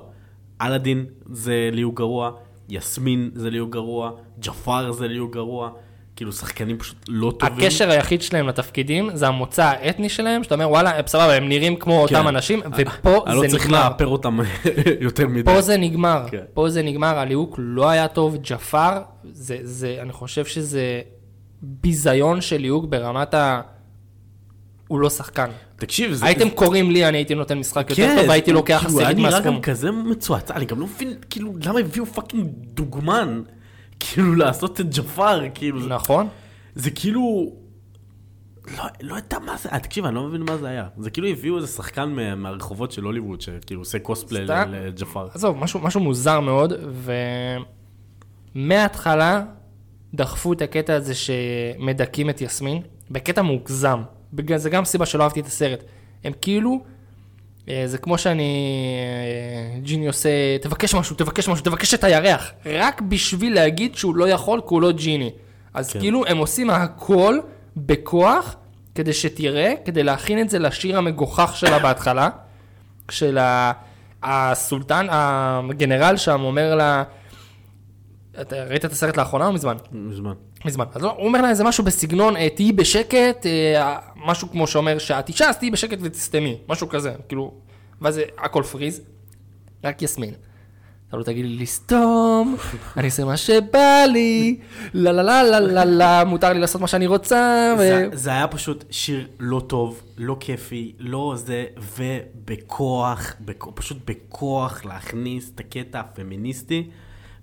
אלאדין זה ליהוק גרוע, יסמין זה ליהוק גרוע, ג'פר זה ליהוק גרוע, כאילו שחקנים פשוט לא טובים. הקשר היחיד שלהם לתפקידים זה המוצא האתני שלהם, שאתה אומר וואלה, הם סבבה, הם נראים כמו כן. אותם אנשים, ופה אני לא זה צריך נגמר. לאפר אותם יותר מדי. פה זה נגמר, כן. פה זה נגמר, הליהוק לא היה טוב, ג'פר, זה, זה, אני חושב שזה ביזיון של ליהוק ברמת ה... הוא לא שחקן. תקשיב, זה... הייתם קוראים לי, אני הייתי נותן משחק יותר כן, טוב, והייתי לוקח כאילו, היה עשירית נראה מהסכום. גם כזה מצועצע, אני גם לא מבין, כאילו, למה הביאו fucking דוגמן, כאילו, לעשות את ג'פר, כאילו, נכון? זה כאילו... לא, לא יודע מה זה, אה, תקשיב, אני לא מבין מה זה היה. זה כאילו הביאו איזה שחקן מה- מהרחובות של הוליווד, שכאילו עושה cosplay סתם? ל- לג'פר. עזוב, משהו, משהו מוזר מאוד, ומההתחלה דחפו את הקטע הזה שמדכאים את יסמין, בקטע מוגזם. בגלל זה גם סיבה שלא אהבתי את הסרט. הם כאילו, זה כמו שאני, אה, ג'יני עושה, תבקש משהו, תבקש משהו, תבקש את הירח, רק בשביל להגיד שהוא לא יכול, כי הוא לא ג'יני. אז כן. כאילו הם עושים הכל בכוח כדי שתראה, כדי להכין את זה לשיר המגוחך שלה בהתחלה, של הסולטן, הגנרל שם אומר לה, אתה ראית את הסרט לאחרונה או מזמן? מזמן. מזמן. אז הוא אומר לה איזה משהו בסגנון, אה, תהיי בשקט, אה, משהו כמו שאומר שאת אישה, אז תהיי בשקט ותסתמי, משהו כזה, כאילו, ואז הכל פריז, רק יסמין. אתה לא תגיד לי לסתום, אני אעשה מה שבא לי, לה לה לה לה לה לה, מותר לי לעשות מה שאני רוצה. זה, היה פשוט שיר לא טוב, לא כיפי, לא זה, ובכוח, בכ, פשוט בכוח להכניס את הקטע הפמיניסטי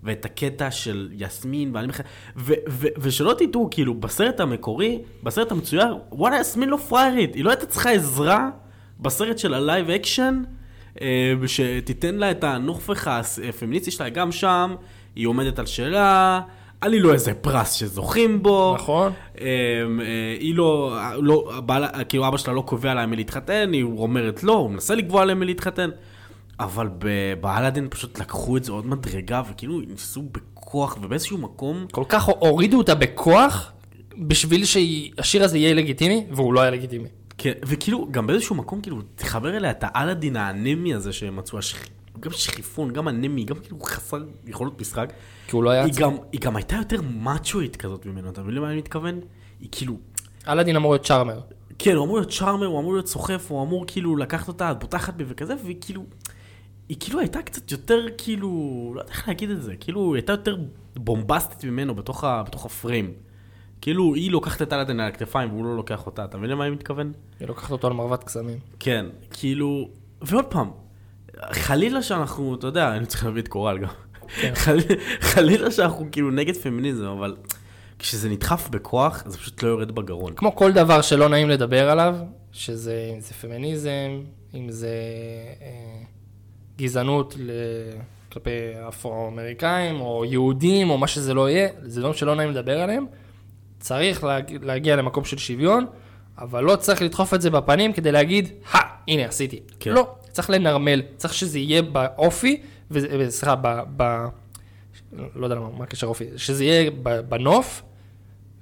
ואת הקטע של יסמין, ואני בכלל, ו, ו, ושלא תטעו, כאילו, בסרט המקורי, בסרט המצויר, וואלה, יסמין לא פריירית, היא לא הייתה צריכה עזרה בסרט של הלייב אקשן, אה, שתיתן לה את הנופך הפמיניסטי שלה, גם שם, היא עומדת על שלה. אני לא איזה פרס שזוכים בו. נכון. אמ, אה, היא לא, לא הבעל, כאילו אבא שלה לא קובע להם מי להתחתן, היא אומרת לא, הוא מנסה לקבוע להם מי להתחתן. אבל באלאדין פשוט לקחו את זה עוד מדרגה, וכאילו ניסו בכוח, ובאיזשהו מקום, כל כך הורידו אותה בכוח, בשביל שהשיר הזה יהיה לגיטימי, והוא לא היה לגיטימי. כן, וכאילו, גם באיזשהו מקום, כאילו, תחבר אליה את האלאדין האנמי הזה שהם מצאו, השכ... גם שכיפון, גם אנמי, גם כאילו חסר יכולות משחק. כי הוא לא היה היא. גם, היא גם הייתה יותר מאצ'ואית כזאת ממנו, אתה מבין למה אני מתכוון? היא כאילו, אלאדין אמור להיות צ'ארמר. כן, הוא אמור להיות צ'ארמר, הוא אמור להיות סוחף, הוא אמור כאילו לקחת אותה, את בוטחת בי וכזה, והיא כאילו... היא כאילו הייתה קצת יותר כאילו... לא יודע איך להגיד את זה, כאילו היא הייתה יותר בומבסטית ממנו בתוך, ה, בתוך הפריים. כאילו היא לוקחת את אלאדין על הכתפיים והוא לא לוקח אותה, אתה מבין למה אני מתכוון? היא לוקחת אותו על מרבט קסמים. כן, כאילו... ועוד פעם, חלילה שאנחנו, אתה יודע, אני צריך להביא את קורל גם. חל... חלילה שאנחנו כאילו נגד פמיניזם, אבל כשזה נדחף בכוח, זה פשוט לא יורד בגרון. כמו כל דבר שלא נעים לדבר עליו, שזה אם זה פמיניזם, אם זה אה, גזענות ל... כלפי אפרו-אמריקאים, או יהודים, או מה שזה לא יהיה, זה דברים שלא נעים לדבר עליהם. צריך להג... להגיע למקום של שוויון, אבל לא צריך לדחוף את זה בפנים כדי להגיד, הא, הנה עשיתי. כן. לא, צריך לנרמל, צריך שזה יהיה באופי, סליחה, ב... ב... לא יודע מה הקשר אופי, שזה יהיה בנוף,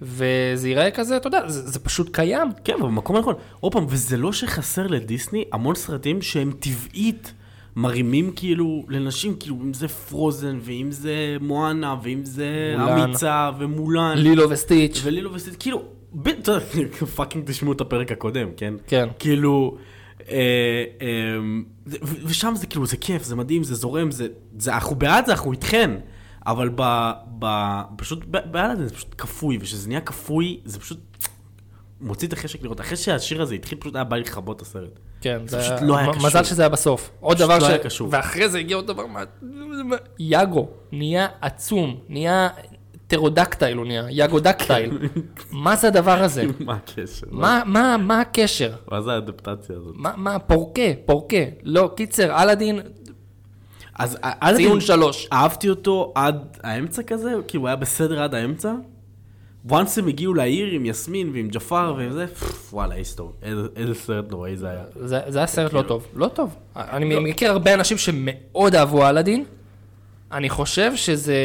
וזה ייראה כזה, אתה יודע, זה, זה פשוט קיים. כן, אבל במקום הנכון. עוד פעם, וזה לא שחסר לדיסני המון סרטים שהם טבעית מרימים כאילו לנשים, כאילו אם זה פרוזן, ואם זה מואנה, ואם זה מולן. אמיצה, ומולן, לילו וסטיץ'. ולילו וסטיץ', כאילו, ב- fucking תשמעו את הפרק הקודם, כן? כן. כאילו, אה, אה, ו- ושם זה כאילו, זה כיף, זה מדהים, זה זורם, זה, זה אנחנו בעד זה, אנחנו איתכן. אבל ב, ב, פשוט, ב- באלאדין זה פשוט כפוי, וכשזה נהיה כפוי, זה פשוט מוציא את החשק לראות. אחרי שהשיר הזה התחיל, פשוט היה בא לי לכבות את הסרט. כן, זה פשוט לא היה קשור. מזל שזה היה בסוף. עוד דבר לא ש... היה קשור. ואחרי זה הגיע עוד דבר, מה- יאגו, נהיה עצום, נהיה טרודקטייל הוא נהיה, יאגודקטייל. מה זה הדבר הזה? מה הקשר? מה, מה, מה הקשר? מה זה האדפטציה הזאת? מה, מה, פורקה, פורקה. לא, קיצר, אלאדין, אז אלאדין, ציון שלוש. אהבתי אותו עד האמצע כזה, כאילו הוא היה בסדר עד האמצע. Once הם הגיעו לעיר עם יסמין ועם ג'פר ועם זה, פפ, וואלה, היסטור. איזה, סרט נוראי זה היה. זה, היה סרט לא טוב. לא טוב. אני מכיר הרבה אנשים שמאוד אהבו אלאדין. אני חושב שזה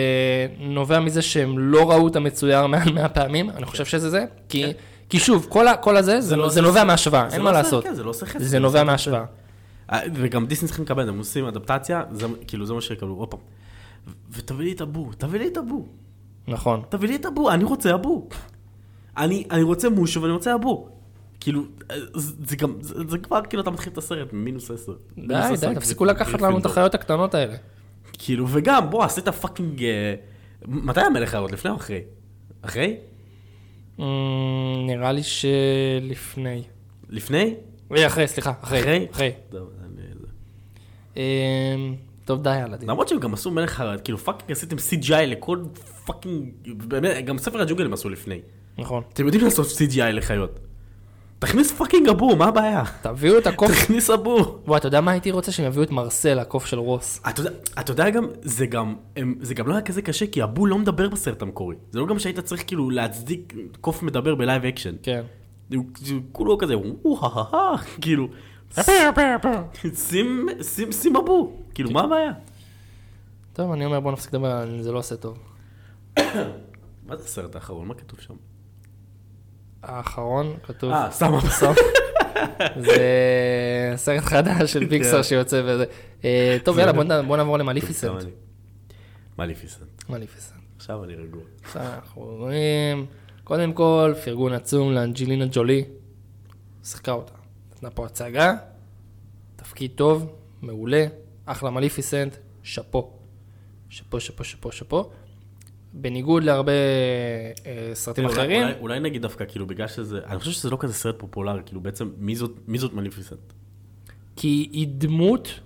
נובע מזה שהם לא ראו את המצויר מעל 100 פעמים, אני חושב שזה זה. כי, כי שוב, כל, ה- כל הזה, זה, לא זה נובע. מהשוואה, אין לא מה לעשות. כן, זה לא עושה חסד. זה נובע מהשוואה. אה, וגם דיסני צריכים לקבל, הם עושים אדפטציה, זה, כאילו זה מה שיקבלו, עוד פעם. ותביא לי את אבו, תביא לי את אבו. נכון. תביא לי את אבו, אני רוצה אבו. אני, אני רוצה מושו ואני רוצה אבו. כאילו, זה זה גם, זה, זה כבר כאילו אתה מתחיל את הסרט ממינוס עשר. מינוס די, די, תפסיקו גריפ- לקחת לנו את גריפינדור. החיות הקטנות האלה. כאילו, וגם, בוא, עשית פאקינג... אה, מתי המלך הערות? לפני או אחרי? אחרי? אמ, נראה לי שלפני. לפני? אה, אחרי, סליחה, אחרי. אחרי? אחרי. טוב, די, ילדים. למרות שהם גם עשו מלך האריות, כאילו fucking עשיתם CGI לכל fucking... באמת, גם ספר הג'ונגל הם עשו לפני. נכון. אתם יודעים לעשות CGI לחיות. תכניס fucking אבו, מה הבעיה? תביאו את הקוף. תכניס אבו. בוא, אתה יודע מה הייתי רוצה? שהם יביאו את מרסל, הקוף של רוס. אתה יודע, אתה יודע גם, זה גם, הם, זה גם לא היה כזה קשה, כי אבו לא מדבר בסרט המקורי. זה לא גם שהיית צריך כאילו להצדיק קוף מדבר בלייב אקשן. כן. הוא כולו כזה, וואו, כאילו, שים, שים, שים אבו, כאילו, מה הבעיה? טוב, אני אומר, בוא נפסיק לדבר זה, לא עושה טוב. מה זה הסרט האחרון? מה כתוב שם? האחרון, כתוב... אה, סתם. בסוף. זה סרט חדש של פיקסר כן. שיוצא וזה. אה, טוב, יאללה, בוא נעבור למליפיסנט. מליפיסנט. מליפיסנט. עכשיו אני רגוע. עכשיו אנחנו רואים, קודם כל, פרגון עצום לאנג'לינה ג'ולי. שיחקה אותה. נתנה פה הצגה, תפקיד טוב, מעולה, אחלה מליפיסנט, שאפו. שאפו, שאפו, שאפו, שאפו. בניגוד להרבה אה, סרטים אולי- אחרים, אולי- אולי נגיד דווקא, כאילו, בגלל שזה, אני חושב שזה לא כזה סרט פופולרי, כאילו, בעצם, מי זאת- מי זאת מליפיסנט? כי היא דמות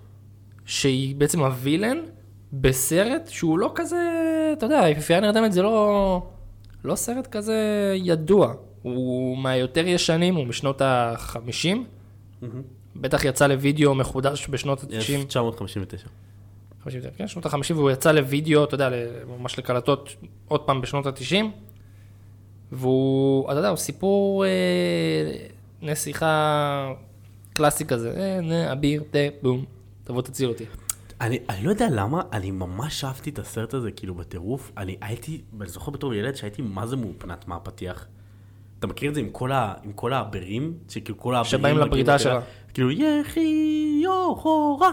שהיא בעצם הווילן בסרט שהוא לא כזה, אתה יודע, יפיפייה נרדמת זה לא, לא סרט כזה ידוע. הוא מהיותר ישנים, הוא משנות ה-50. בטח יצא לוידאו מחודש בשנות ה-90. 1959. 50, כן, שנות ה-50, והוא יצא לוידאו, אתה יודע, ממש לקלטות עוד פעם בשנות ה-90. והוא, אתה יודע, הוא סיפור אה, נסיכה קלאסי כזה, אה, נה, אביר, תה, בום, תבוא תציל אותי. אני, אני לא יודע למה, אני ממש אהבתי את הסרט הזה, כאילו, בטירוף. אני הייתי, אני זוכר בתור ילד שהייתי מה זה מאופנת מהפתיח. אתה מכיר את זה עם כל, ה, עם כל העברים? שכאילו כל העברים... שבאים לדירה, שלה. כאילו, יחי יוחורה.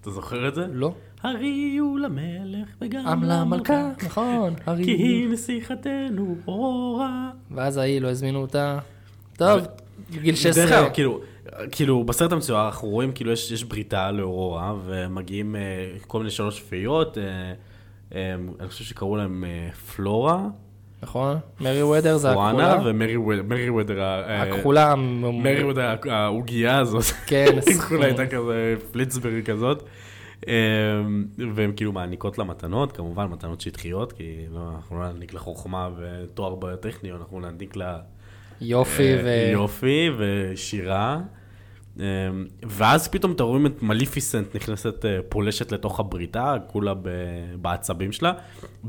אתה זוכר את זה? לא. הריעו למלך וגם למלכה, נכון, כי הרי. היא נסיכתנו אורה. ואז ההיא לא הזמינו אותה. טוב, גיל דרך 16. אגב, כאילו, כאילו בסרט המצויר אנחנו רואים כאילו יש, יש בריתה לאורורה ומגיעים אה, כל מיני שלוש שפיות, אה, אה, אני חושב שקראו להם אה, פלורה, נכון, מרי וודר זה פואנה הכחולה. ומרי וודר, מרי וודר, אה, הכחולה. מרי וודר העוגייה הזאת, כן, הכחולה הייתה כזה פליצברי כזאת. אה, והן כאילו מעניקות לה מתנות, כמובן מתנות שטחיות, כי לא, אנחנו לא נעניק לה חוכמה ותואר בטכניון, אנחנו נעניק לה יופי אה, ו... יופי ושירה. אה, ואז פתאום אתה רואים את מליפיסנט נכנסת, אה, פולשת לתוך הבריתה, כולה בעצבים שלה,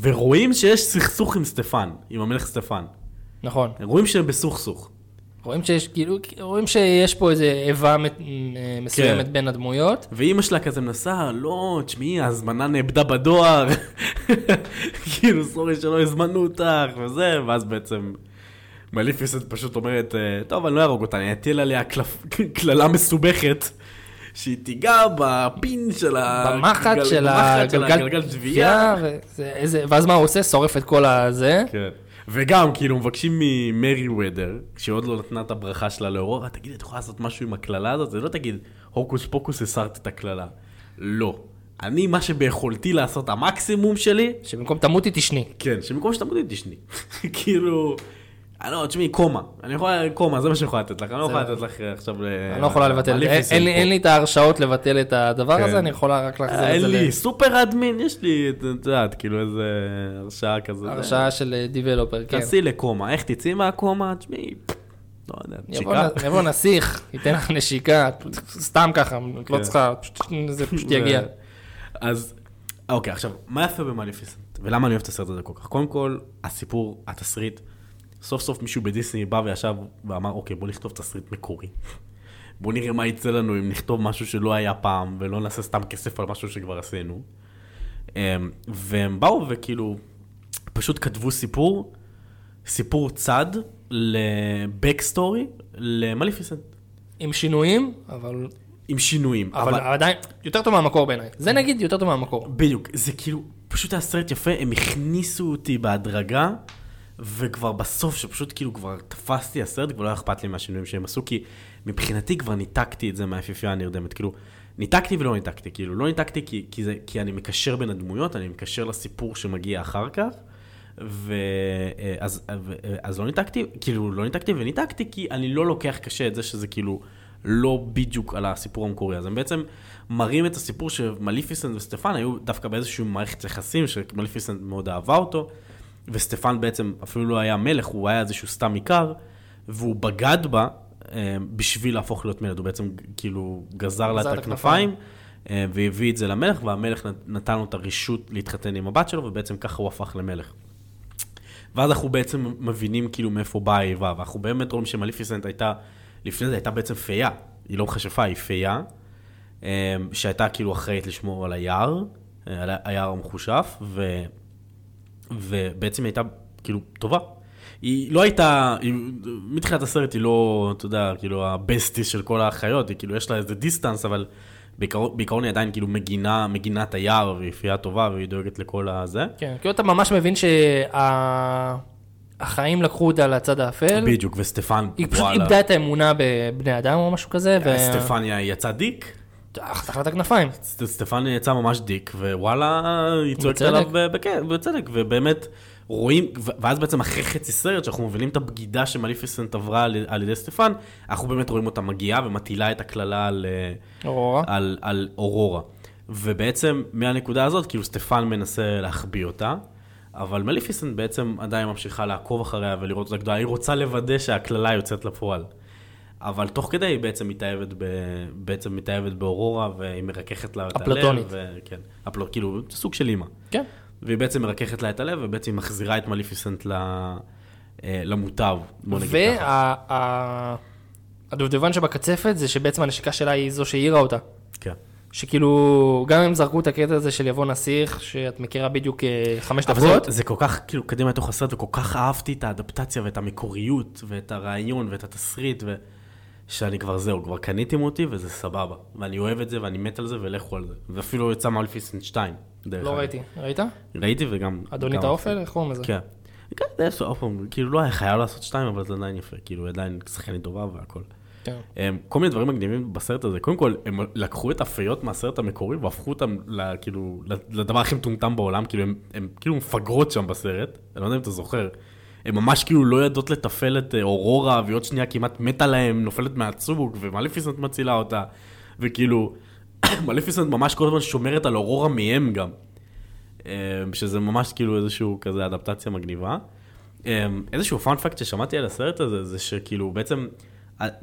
ורואים שיש סכסוך עם סטפן, עם המלך סטפן. נכון. רואים שהם בסוכסוך. רואים שיש כאילו, רואים שיש פה איזה איבה מת- מסוימת כן. בין הדמויות. ואימא שלה כזה מנסה, לא, תשמעי, ההזמנה נאבדה בדואר. כאילו, סורי שלא הזמנו אותך, וזה, ואז בעצם מליפיסנט פשוט אומרת, אה, טוב, אני לא אהרוג אותה, אני אטיל עליה קללה מסובכת, שהיא תיגע בפין של ה... במחט של הגלגל תביעה. ואז מה הוא עושה? שורף את כל הזה. כן. וגם, כאילו, מבקשים ממרי וודר, שעוד לא נתנה את הברכה שלה לאורורה, תגיד, את יכולה לעשות משהו עם הקללה הזאת? זה לא תגיד, הוקוס פוקוס הסרת את הקללה. לא. אני, מה שביכולתי לעשות, המקסימום שלי, שבמקום תמותי תשני. כן, שבמקום שתמודי תשני. כאילו, לא, תשמעי, קומה. אני יכולה, קומה, זה מה שאני יכולה לתת לך. אני לא יכולה לתת לך אה, עכשיו... אני לא יכולה לבטל, אין- אין לי- אין את ההרשאות לבטל את הדבר כן. הזה, אני יכולה רק להחזיר את אין זה לי סופר אדמין, יש לי, את יודעת, כאילו איזה הרשאה כזה. להרשאה של דיבלופר, כן. תעשי לקומה, איך תצאי מהקומה? תשמעי, לא יודע, נשיקה. יבוא נסיך, ייתן לך נשיקה, סתם ככה, את לא כן. צריכה, זה פשוט יגיע. אז, אוקיי, עכשיו, מה יפה במליפיסנט? ולמה אני אוהב את הסרט הזה כל כך? קודם כל, הסיפור, התסריט, סוף סוף מישהו בדיסני בא וישב ואמר, אוקיי, בוא נכתוב תסריט מקורי. בוא נראה מה יצא לנו אם נכתוב משהו שלא היה פעם, ולא נעשה סתם כסף על משהו שכבר עשינו. אמ, והם באו וכאילו, פשוט כתבו סיפור, סיפור צד לבקסטורי למליפיסנט. עם שינויים, אבל עם שינויים. אבל עדיין, יותר טוב מהמקור בעיניי. זה נגיד יותר טוב מהמקור. בדיוק, זה כאילו, פשוט היה סרט יפה, הם הכניסו אותי בהדרגה, וכבר בסוף, שפשוט כאילו כבר תפסתי הסרט, כבר לא היה אכפת לי מהשינויים שהם עשו, כי מבחינתי כבר ניתקתי את זה מהיפיפייה הנרדמת, כאילו, ניתקתי ולא ניתקתי, כאילו, לא ניתקתי כי, כי, זה, כי אני מקשר בין הדמויות, אני מקשר לסיפור שמגיע אחר כך, ואז אז, אז לא ניתקתי, כאילו, לא ניתקתי וניתקתי, כי אני לא לוקח קשה את זה שזה כאילו לא בדיוק על הסיפור המקורי, אז הם בעצם מראים את הסיפור שמליפיסנט וסטפן היו דווקא באיזושהי מערכת יחסים, שמליפיסנט מאוד אהבה אותו, וסטפן בעצם אפילו לא היה מלך, הוא היה איזשהו סתם עיקר, והוא בגד בה אה, בשביל להפוך להיות מלך, הוא בעצם כאילו גזר לה את הכנפיים, אה, והביא את זה למלך, והמלך נת- נתן לו את הרשות להתחתן עם הבת שלו, ובעצם ככה הוא הפך למלך. ואז אנחנו בעצם מבינים כאילו מאיפה באה האיבה, ואנחנו באמת רואים שמליפיסנט הייתה, לפני זה הייתה בעצם פייה, היא לא מכשפה, היא פייה, אה, שהייתה כאילו אחראית לשמור על היער, על היער המחושף, ו... ובעצם היא הייתה כאילו, טובה. היא לא הייתה, היא, מתחילת הסרט היא לא, אתה יודע, כאילו, ה bestie של כל האחיות, היא כאילו, יש לה איזה דיסטנס, אבל בעיקרון, בעיקרון היא עדיין כאילו מגינה, מגינת היער, והיא פייה טובה, והיא דואגת לכל הזה. כן, כאילו אתה ממש מבין שהחיים לקחו אותה לצד האפל. בדיוק, וסטפן, היא פשוט איבדה את האמונה בבני אדם או משהו כזה. ו- סטפניה יצא דיק, תחת הכנפיים. סט- סטפן יה יצא ממש dick, ווואלה, היא צועקת. עליו בכ- בצדק, ובאמת רואים, ואז בעצם אחרי חצי סרט, שאנחנו מבינים את הבגידה שמליפיסנט עברה על, על ידי סטפן, אנחנו באמת רואים אותה מגיעה ומטילה את הקללה על, אה, אורורה. על, על אורורה. ובעצם מהנקודה הזאת, כאילו סטפן מנסה להחביא אותה, אבל מליפיסנט בעצם עדיין ממשיכה לעקוב אחריה ולראות אותה גדולה, היא רוצה לוודא שהקללה יוצאת לפועל. אבל תוך כדי היא בעצם מתאהבת, ב... בעצם מתאהבת באורורה והיא מרככת לה את הלב. אפלטונית. וכן, אפל... כאילו, סוג של אימא. כן. והיא בעצם מרככת לה את הלב ובעצם היא מחזירה את מליפיסנט ל... אה, למוטב, בוא נגיד ככה. והדובדבן שבקצפת זה שבעצם הנשיקה שלה היא זו שהעירה אותה. כן. שכאילו, גם אם זרקו את הקטע הזה של יבוא נסיך, שאת מכירה בדיוק אה, חמש אבל זה, דקות, זה כל כך, כאילו, קדימה לתוך הסרט, וכל כך אהבתי את האדפטציה ואת המקוריות, ואת הרעיון, ואת התסריט, ו... שאני כבר זהו, כבר קניתם אותי, וזה סבבה. ואני אוהב את זה, ואני מת על זה, ולכו על זה. ואפילו יצא מאלפיסנט 2, דרך לא. ראיתי. ראית? ראיתי וגם... אדונית האופל? איך קוראים לזה? כן. כן, זה יש עוד פעם, כאילו לא היה חייב לעשות 2, אבל זה עדיין יפה. כאילו, עדיין שחקנית טובה והכל. כן. הם, כל מיני דברים מגניבים בסרט הזה. קודם כל, הם לקחו את הפיות מהסרט המקורי והפכו אותם, כאילו, לדבר הכי מטומטם בעולם. כאילו, הם, הם כאילו מפגרות שם בסרט. אני לא יודע אם אתה זוכר. הם ממש כאילו לא יודעות לתפעל את אה, אורורה, והיא עוד שנייה כמעט מתה להם, נופלת מהצוק, ומליפיסנט מצילה אותה. וכאילו, מליפיסנט ממש כל הזמן שומרת על אורורה מהם גם. אה, שזה ממש כאילו איזשהו כזה אדפטציה מגניבה. אה, איזשהו פאנפקט ששמעתי על הסרט הזה, זה שכאילו בעצם,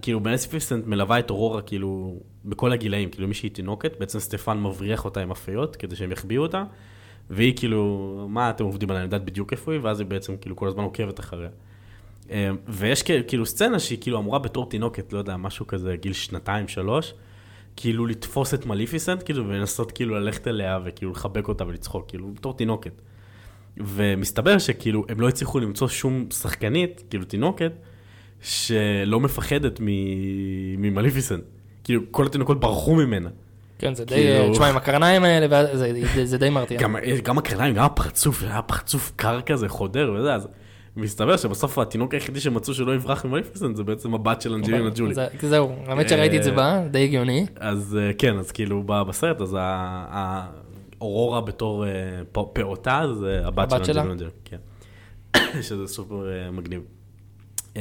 כאילו מליפיסנט מלווה את אורורה כאילו בכל הגילאים, כאילו מי שהיא תינוקת, בעצם סטפן מבריח אותה עם הפיות כדי שהם יחביאו אותה, והיא כאילו, מה אתם עובדים עליה, אני יודעת בדיוק איפה היא, ואז היא בעצם כאילו כל הזמן עוקבת אחריה. אה, ויש כאילו סצנה שהיא כאילו אמורה בתור תינוקת, לא יודע, משהו כזה, גיל שנתיים, שלוש, כאילו לתפוס את מליפיסנט, כאילו, ולנסות כאילו ללכת אליה וכאילו לחבק אותה ולצחוק, כאילו, בתור תינוקת. ומסתבר שכאילו הם לא הצליחו למצוא שום שחקנית, כאילו תינוקת, שלא מפחדת ממליפיסנט. כאילו, כל התינוקות ברחו ממנה. כן, זה די, כאילו- תשמע, עם הקרניים האלה, זה- זה- זה די מרתיע. גם, גם הקרניים, גם הפרצוף, היה פרצוף קר כזה, חודר וזה, אז מסתבר שבסוף התינוק היחידי שמצאו שלא יברח ממליפיסנט זה בעצם הבת של אנג'לינה ג'ולי. זה- זהו, האמת שראיתי את זה בה, די הגיוני. אז אה, כן, אז כאילו בסרט, אז האורורה בתור אה, פעוטה, זה הבת של? אנג'לינה ג'ולי. כן. שזה סופר אה, מגניב. אמ,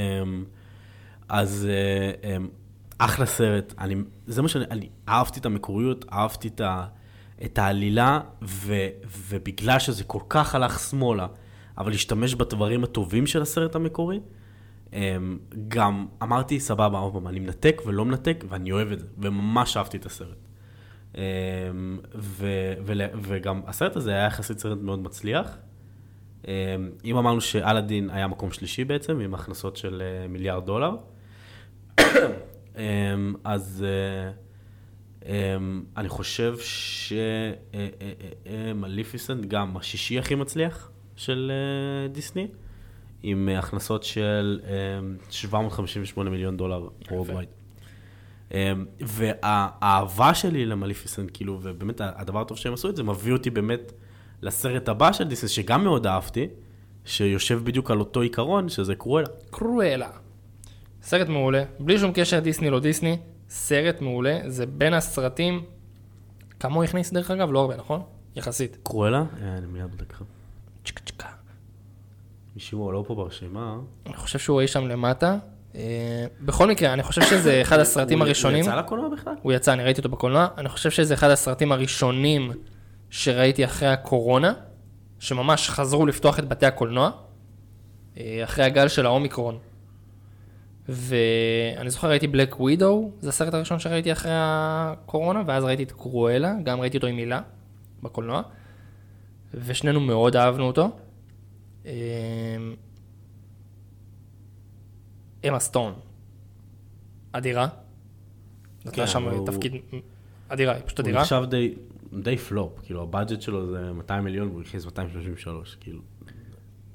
אז אה, אמ, אחלה סרט, אני, זה מה שאני, אני אהבתי את המקוריות, אהבתי את, ה, את העלילה, ו, ובגלל שזה כל כך הלך שמאלה, אבל להשתמש בדברים הטובים של הסרט המקורי, אמ, גם אמרתי, סבבה, עוד פעם, אני מנתק ולא מנתק, ואני אוהב את זה, וממש אהבתי את הסרט. אמ, ו, ול, וגם הסרט הזה היה יחסית סרט מאוד מצליח. אמ, אם אמרנו שאלאדין היה מקום שלישי בעצם, עם הכנסות של אה, מיליארד דולר, אז אה, אמ, אני חושב שמליפיסנט גם השישי הכי מצליח של אה, דיסני, עם אה, הכנסות של אמ, 758 מיליון דולר. אמ, והאהבה שלי למליפיסנט, כאילו, ובאמת הדבר הטוב שהם עשו את זה, מביא אותי באמת לסרט הבא של דיסני, שגם מאוד אהבתי, שיושב בדיוק על אותו עיקרון, שזה קרואלה. קרואלה. סרט מעולה, בלי שום קשר דיסני לא דיסני, סרט מעולה, זה בין הסרטים, כמה הוא הכניס דרך אגב? לא הרבה, נכון? יחסית. קרואלה? אה, אני מיד בודק לך. צ'קה צ'קה. הוא לא פה ברשימה. אני חושב שהוא אי שם למטה. אה, בכל מקרה, אני חושב שזה אחד הסרטים הראשונים. הוא יצא לקולנוע בכלל? הוא יצא, אני ראיתי אותו בקולנוע. אני חושב שזה אחד הסרטים הראשונים שראיתי אחרי הקורונה, שממש חזרו לפתוח את בתי הקולנוע, אה, אחרי הגל של האומיקרון. ואני זוכר ראיתי בלק ווידו, זה הסרט הראשון שראיתי אחרי הקורונה, ואז ראיתי את קרואלה, גם ראיתי אותו עם מילה בקולנוע, ושנינו מאוד אהבנו אותו. אמה סטון, אדירה. נתנה כן, שם הוא- תפקיד אדירה, היא פשוט הוא אדירה. נחשב די, די פלופ, כאילו ה budget שלו זה 200 מיליון והוא הכניס 233, כאילו.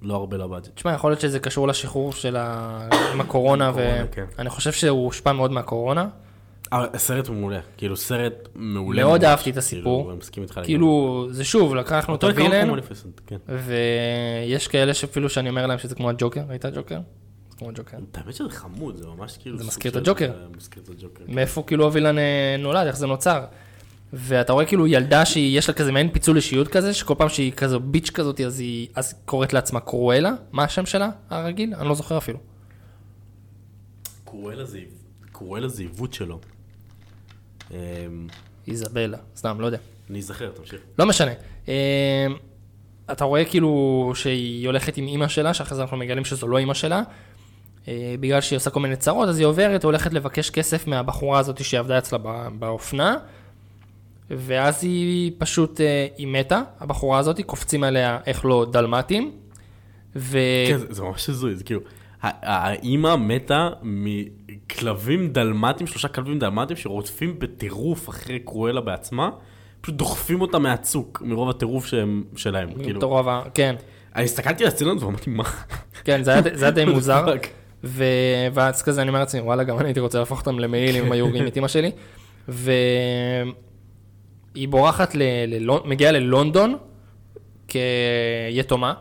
לא הרבה ל budget. תשמע, יכול להיות שזה קשור לשחרור של ה... עם הקורונה, הקורונה, כן. ואני חושב שהוא הושפע מאוד מהקורונה. אבל סרט מעולה, כאילו סרט מעולה. מאוד. אהבתי את הסיפור. כאילו, אני מסכים איתך. כאילו, זה שוב, לקחנו את ה villain, כן. ויש כאלה שאפילו שאני אומר להם שזה כמו הג'וקר, ראית הג'וקר? כמו הג'וקר. האמת שזה חמוד, זה ממש כאילו... זה סוג מזכיר את הג'וקר. הג'וקר. מאיפה כאילו הווילן אה, נולד, איך זה נוצר. ואתה רואה כאילו ילדה שיש לה כזה מעין פיצול אישיות כזה, שכל פעם שהיא כזו ביץ' כזאת, אז היא אז קוראת לעצמה קרואלה, מה השם שלה הרגיל? אני לא זוכר אפילו. קרואלה זה- עיוות שלו. אמ, איזבלה, סתם, לא יודע. אני אזכר, תמשיך. לא משנה. אה, אתה רואה כאילו שהיא הולכת עם אימא שלה, שאחרי זה אנחנו מגלים שזו לא אימא שלה. אה, בגלל שהיא עושה כל מיני צרות, אז היא עוברת, הולכת לבקש כסף מהבחורה הזאת שעבדה אצלה באופנה. ואז היא פשוט, אה, היא מתה, הבחורה הזאת, קופצים עליה, איך לא, דלמטים. ו... כן, זה- זה ממש הזוי, זה כאילו, האימא מתה מכלבים דלמטים, שלושה כלבים דלמטים שרודפים בטירוף אחרי קרואלה בעצמה, פשוט דוחפים אותה מהצוק, מרוב הטירוף שהם- שלהם. כאילו, מטורף, כן, אני הסתכלתי על הסצנות ואמרתי, מה? כן, זה היה, זה היה די מוזר. ו... ואז כזה אני אומר לעצמי, וואלה, גם אני הייתי רוצה להפוך אותם למעיל אם הם היו הורגים את אמא שלי. והיא בורחת, ל... ללונ... מגיעה ללונדון כיתומה,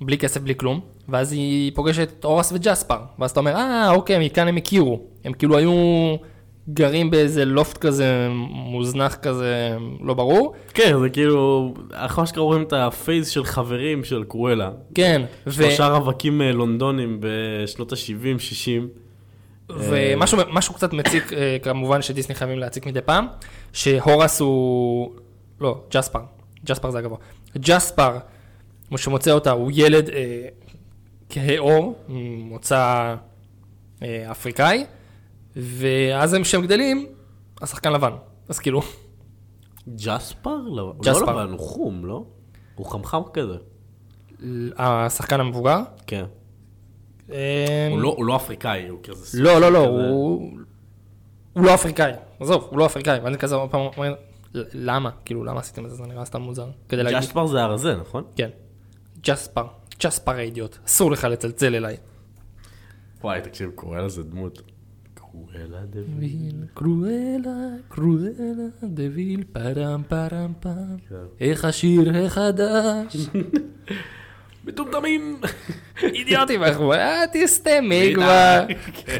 בלי כסף, בלי כלום, ואז היא פוגשת את אורס וג'ספר, ואז אתה אומר, אה, אוקיי, מכאן הם הכירו. הם כאילו היו גרים באיזה לופט כזה מוזנח כזה, לא ברור. כן, זה כאילו, אנחנו אשכרה רואים את הפייס של חברים של קרואלה. כן, ו... שלושה רווקים אה, לונדונים בשנות ה-70, 60. ומשהו משהו קצת מציק, אה, כמובן שדיסני חייבים להציק מדי פעם, שהורס הוא, לא, ג'ספר, ג'ספר זה הגבוה. ג'ספר, כמו שמוצא אותה, הוא ילד אה, כהה עור, מוצא אה, אפריקאי, ואז הם כשהם גדלים, השחקן לבן. אז כאילו, ג'ספר? לא, הוא ג'ספר. לא לבן, הוא חום, לא? הוא חמחם כזה. השחקן המבוגר, כן. אה, הוא לא- הוא לא אפריקאי, הוא כזה... לא, לא, לא, הוא... לא אפריקאי, עזוב, הוא לא אפריקאי, ואני כזה פעם אומר, למה? כאילו, למה עשיתם את זה? זה נראה סתם מוזר. ג'ספר זה הרזה, נכון? כן. ג'ספר, ג'ספר האידיוט, אסור לך לצלצל אליי. וואי, תקשיב, קרואלה זה דמות. קרואלה דביל. קרואלה, קרואלה, דביל, פרם פרם פם, כן. איך השיר החדש. מטומטמים! אידיוטים, אנחנו, אה, תסתמי די. כבר.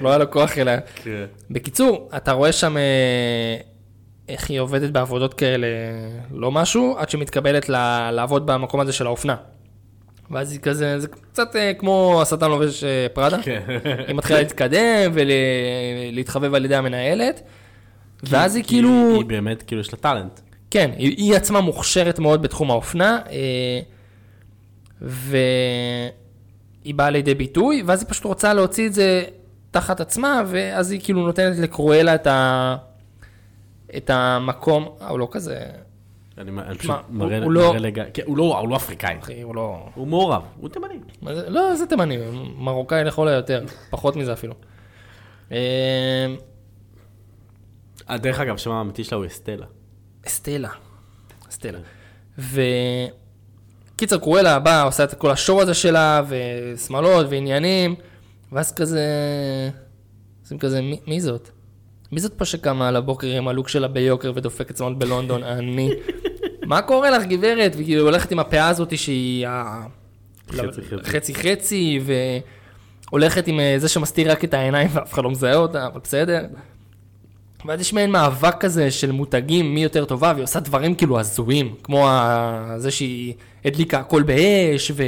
לא היה לו כוח אליה. כן. בקיצור, אתה רואה שם אה, איך היא עובדת בעבודות כאלה, לא משהו, עד שמתקבלת לעבוד במקום הזה של האופנה. ואז היא כזה, זה קצת אה, כמו השטן לובש פראדה. כן. היא מתחילה להתקדם ולהתחבב על ידי המנהלת. ואז היא כאילו, היא באמת, כאילו, יש לה טאלנט. כן, היא, עצמה מוכשרת מאוד בתחום האופנה, והיא באה לידי ביטוי, ואז היא פשוט רוצה להוציא את זה תחת עצמה, ואז היא כאילו נותנת לקרואלה את, ה... את המקום, אה, הוא לא כזה, אני אני פשוט מראה הוא לא-. כן, הוא לא הוא לא אפריקאי. אחי, הוא לא... הוא מעורב, הוא תימני. לא, זה תימני, מרוקאי לכל היותר, פחות מזה אפילו. אה, אה, דרך אגב, שם האמיתי שלה הוא אסטלה. סטלה. סטלה. ו... קיצר, קרואלה באה, עושה את כל השואו הזה שלה, ושמאלות ועניינים, ואז כזה... הם כזה, מי, מי זאת? מי זאת פה שקמה על הבוקר עם הלוק שלה ביוקר ודופקת שמאלות בלונדון? אני. מה קורה לך, גברת? והיא הולכת עם הפאה הזאת שהיא... ה- חצי חצי. חצי חצי, והולכת עם אה, זה שמסתיר רק את העיניים ואף אחד לא מזהה אותה, אבל בסדר. ואז יש מעין מאבק כזה של מותגים מי יותר טובה, והיא עושה דברים כאילו הזויים, כמו ה... זה שהיא הדליקה הכל באש, ו...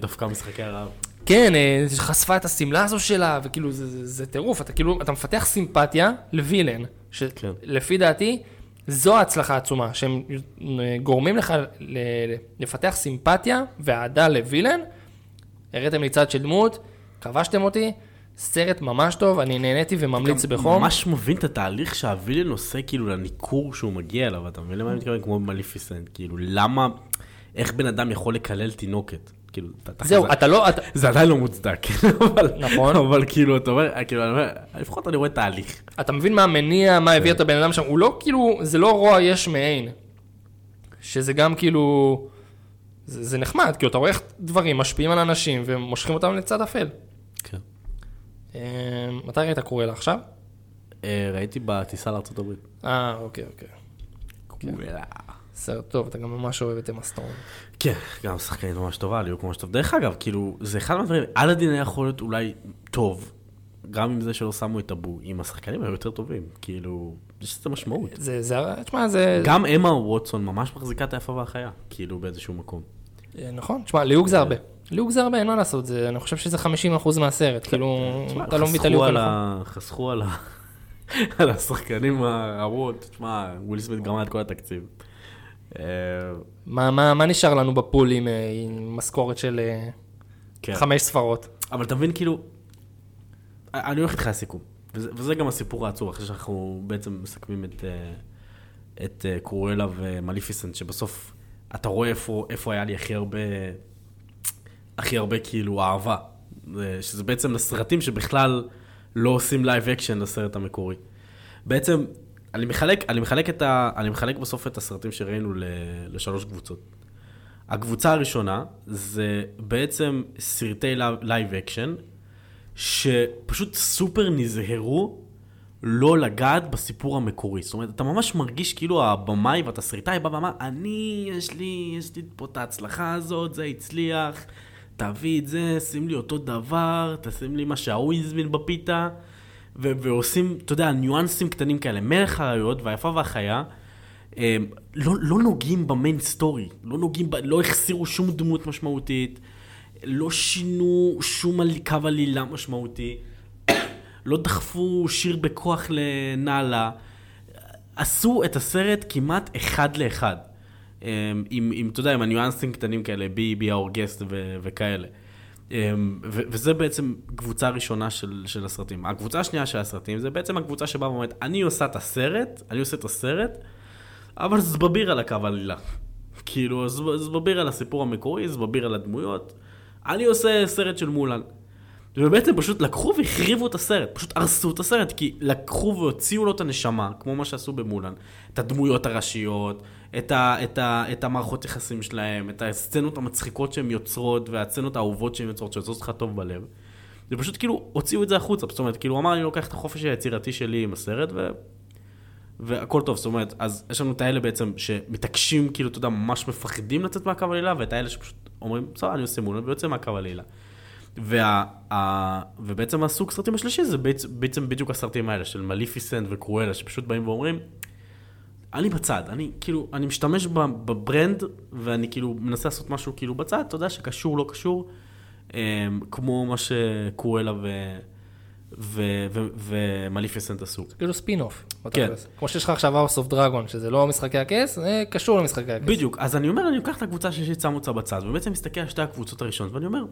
דווקא משחקי הרעב. כן, אה, חשפה את השמלה הזו שלה, וכאילו זה, זה, זה טירוף, אתה כאילו, אתה מפתח סימפתיה לווילן, כן. שלפי דעתי, זו ההצלחה העצומה, שהם אה, גורמים לך ל- לפתח סימפתיה ואהדה לווילן, הראיתם לי צד של דמות, כבשתם אותי, סרט ממש טוב, אני נהניתי וממליץ בחום. ממש מבין את התהליך שהווילן עושה כאילו לניכור שהוא מגיע אליו, אתה מבין למה אני מתכוון? כמו מליפיסנט, כאילו למה, איך בן אדם יכול לקלל תינוקת? כאילו, אתה- זהו. אתה לא, אתה, זה עדיין לא מוצדק, כן, אבל, נכון. אבל כאילו, אתה אומר, כאילו, לפחות אני רואה תהליך. אתה מבין מה המניע, מה הביא את הבן אדם שם, הוא לא כאילו, זה לא רוע יש מאין. שזה גם כאילו, זה, זה נחמד, כי אתה רואה איך דברים משפיעים על אנשים ומושכים אותם לצד אפל. כן. אה, מתי ראית קורלה עכשיו? אה, ראיתי בטיסה לארה"ב. אה, אוקיי, אוקיי. סרט טוב, אתה גם ממש אוהב את אמה. כן, גם שחקנית ממש טובה, ליהוק ממש טוב. דרך אגב, כאילו, זה אחד מהדברים, אלאדין היה יכול להיות אולי טוב, גם עם זה שלא שמו את אבו, אם השחקנים היו יותר טובים, כאילו, יש לזה משמעות. זה, זה, תשמע, זה... גם אמה ווטסון ממש מחזיקה את היפה והחיה, כאילו, באיזשהו מקום. אה, נכון, תשמע, ליהוק זה הרבה. ליהוק זה הרבה, אין מה לעשות, זה, אני חושב שזה 50% מהסרט, כאילו, אתה לא מבין את הליהוק הנכון. ה- חסכו על ה- על השחקנים הרעות, תשמע, וויל סמית גמר את כל התקציב. אה, מה, מה, מה נשאר לנו בפול עם, אה, עם משכורת של אה, כן. חמש ספרות? אבל אתה מבין, כאילו, אני הולך איתך לסיכום, וזה, וזה גם הסיפור העצוב, אחרי שאנחנו בעצם מסכמים את, את קורלה ומליפיסנט, שבסוף אתה רואה איפה, איפה היה לי הכי הרבה, הכי הרבה כאילו אהבה, זה- שזה בעצם לסרטים שבכלל לא עושים לייב אקשן לסרט המקורי. בעצם, אני מחלק, אני מחלק, את ה, אני מחלק בסוף את הסרטים שראינו ל, לשלוש קבוצות. הקבוצה הראשונה זה בעצם סרטי לייב אקשן, שפשוט סופר נזהרו לא לגעת בסיפור המקורי. זאת אומרת, אתה ממש מרגיש כאילו הבמאי והתסריטאי בא ואמר, אני, יש לי, יש לי פה את ההצלחה הזאת, זה הצליח, תביא את זה, שים לי אותו דבר, תשים לי מה שההוא הזמין בפיתה, ו- ועושים, אתה יודע, ניואנסים קטנים כאלה. מלך האריות והיפה והחיה, הם, לא, לא נוגעים במיין סטורי, לא נוגעים, ב, לא החסירו שום דמות משמעותית, לא שינו שום קו עלילה משמעותי, לא דחפו שיר בכוח לנעלה, עשו את הסרט כמעט אחד לאחד. אמ, עם, עם, אתה יודע, עם הניואנסים קטנים כאלה, בי, בי האורגסט וכאלה. אמ, וזה בעצם קבוצה ראשונה של, של הסרטים. הקבוצה השנייה של הסרטים זה בעצם הקבוצה שבאה ואומרת, אני עושה את הסרט, אני עושה את הסרט, אבל זבביר על הקו עלילה. כאילו, זב- זבביר על הסיפור המקורי, זבביר על הדמויות. אני עושה סרט של מולן. ובעצם פשוט לקחו והחריבו את הסרט, פשוט הרסו את הסרט, כי לקחו והוציאו לו את הנשמה, כמו מה שעשו במולן, את הדמויות הראשיות, את, ה, את, ה, את המערכות יחסים שלהם, את הסצנות המצחיקות שהן יוצרות, והסצנות האהובות שהן יוצרות, שעושות לך טוב בלב. זה פשוט כאילו, הוציאו את זה החוצה, זאת אומרת, כאילו, הוא אמר, אני לוקח את החופש היצירתי שלי עם הסרט, ו... והכל טוב, זאת אומרת, אז יש לנו את האלה בעצם שמתעקשים, כאילו, אתה יודע, ממש מפחדים לצאת מהקו העלילה, ואת האלה שפשוט אומרים, בסדר, אני עושה מולן ויוצא מהקו העלילה. וה, ה, ובעצם הסוג סרטים השלישי זה בעצם, בעצם בדיוק הסרטים האלה של מליפיסנט וקרואלה, שפשוט באים ואומרים, אני בצד, אני כאילו, אני משתמש ב brand, ואני כאילו מנסה לעשות משהו כאילו בצד, אתה יודע, שקשור, לא קשור, אמ, כמו מה שקרואלה ו... ומליפיסנט עשו. כאילו ספין אוף. כן. כמו שיש לך עכשיו House of Dragon, שזה לא משחקי הכס, זה קשור למשחקי הכס. בדיוק, אז אני אומר, אני לוקח את הקבוצה השלישית, שם אותה בצד, ובעצם מסתכל על שתי הקבוצות הראשונות, ואני אומר,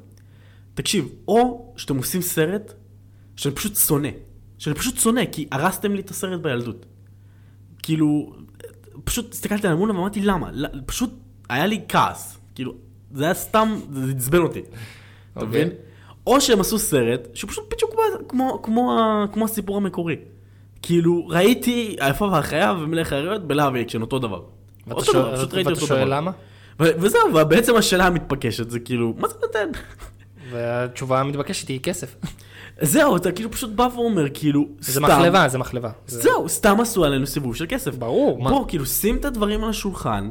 תקשיב, או שאתם עושים סרט שאני פשוט שונא, שאני פשוט שונא, כי הרסתם לי את הסרט בילדות. כאילו, פשוט הסתכלתי על המולן ואמרתי, למה? פשוט היה לי כעס. כאילו, זה היה סתם, זה עצבן אותי. אתה אוקיי. מבין? או שהם עשו סרט שהוא פשוט בדיוק כמו, כמו, כמו, הסיפור המקורי. כאילו, ראיתי היפה והחיה ומלך האריות בלהב אקשן, אותו דבר. ואתה שואל- פשוט ראיתי אותו דבר. למה? וזהו, ובעצם השאלה המתבקשת זה כאילו, מה זה נותן? והתשובה המתבקשת היא כסף. זהו, אתה כאילו פשוט בא ואומר, כאילו, זה סתם, מחלבה, זה מחלבה. זה- זהו, סתם עשו עלינו סיבוב של כסף. ברור, מה? בוא, כאילו, שים את הדברים על השולחן,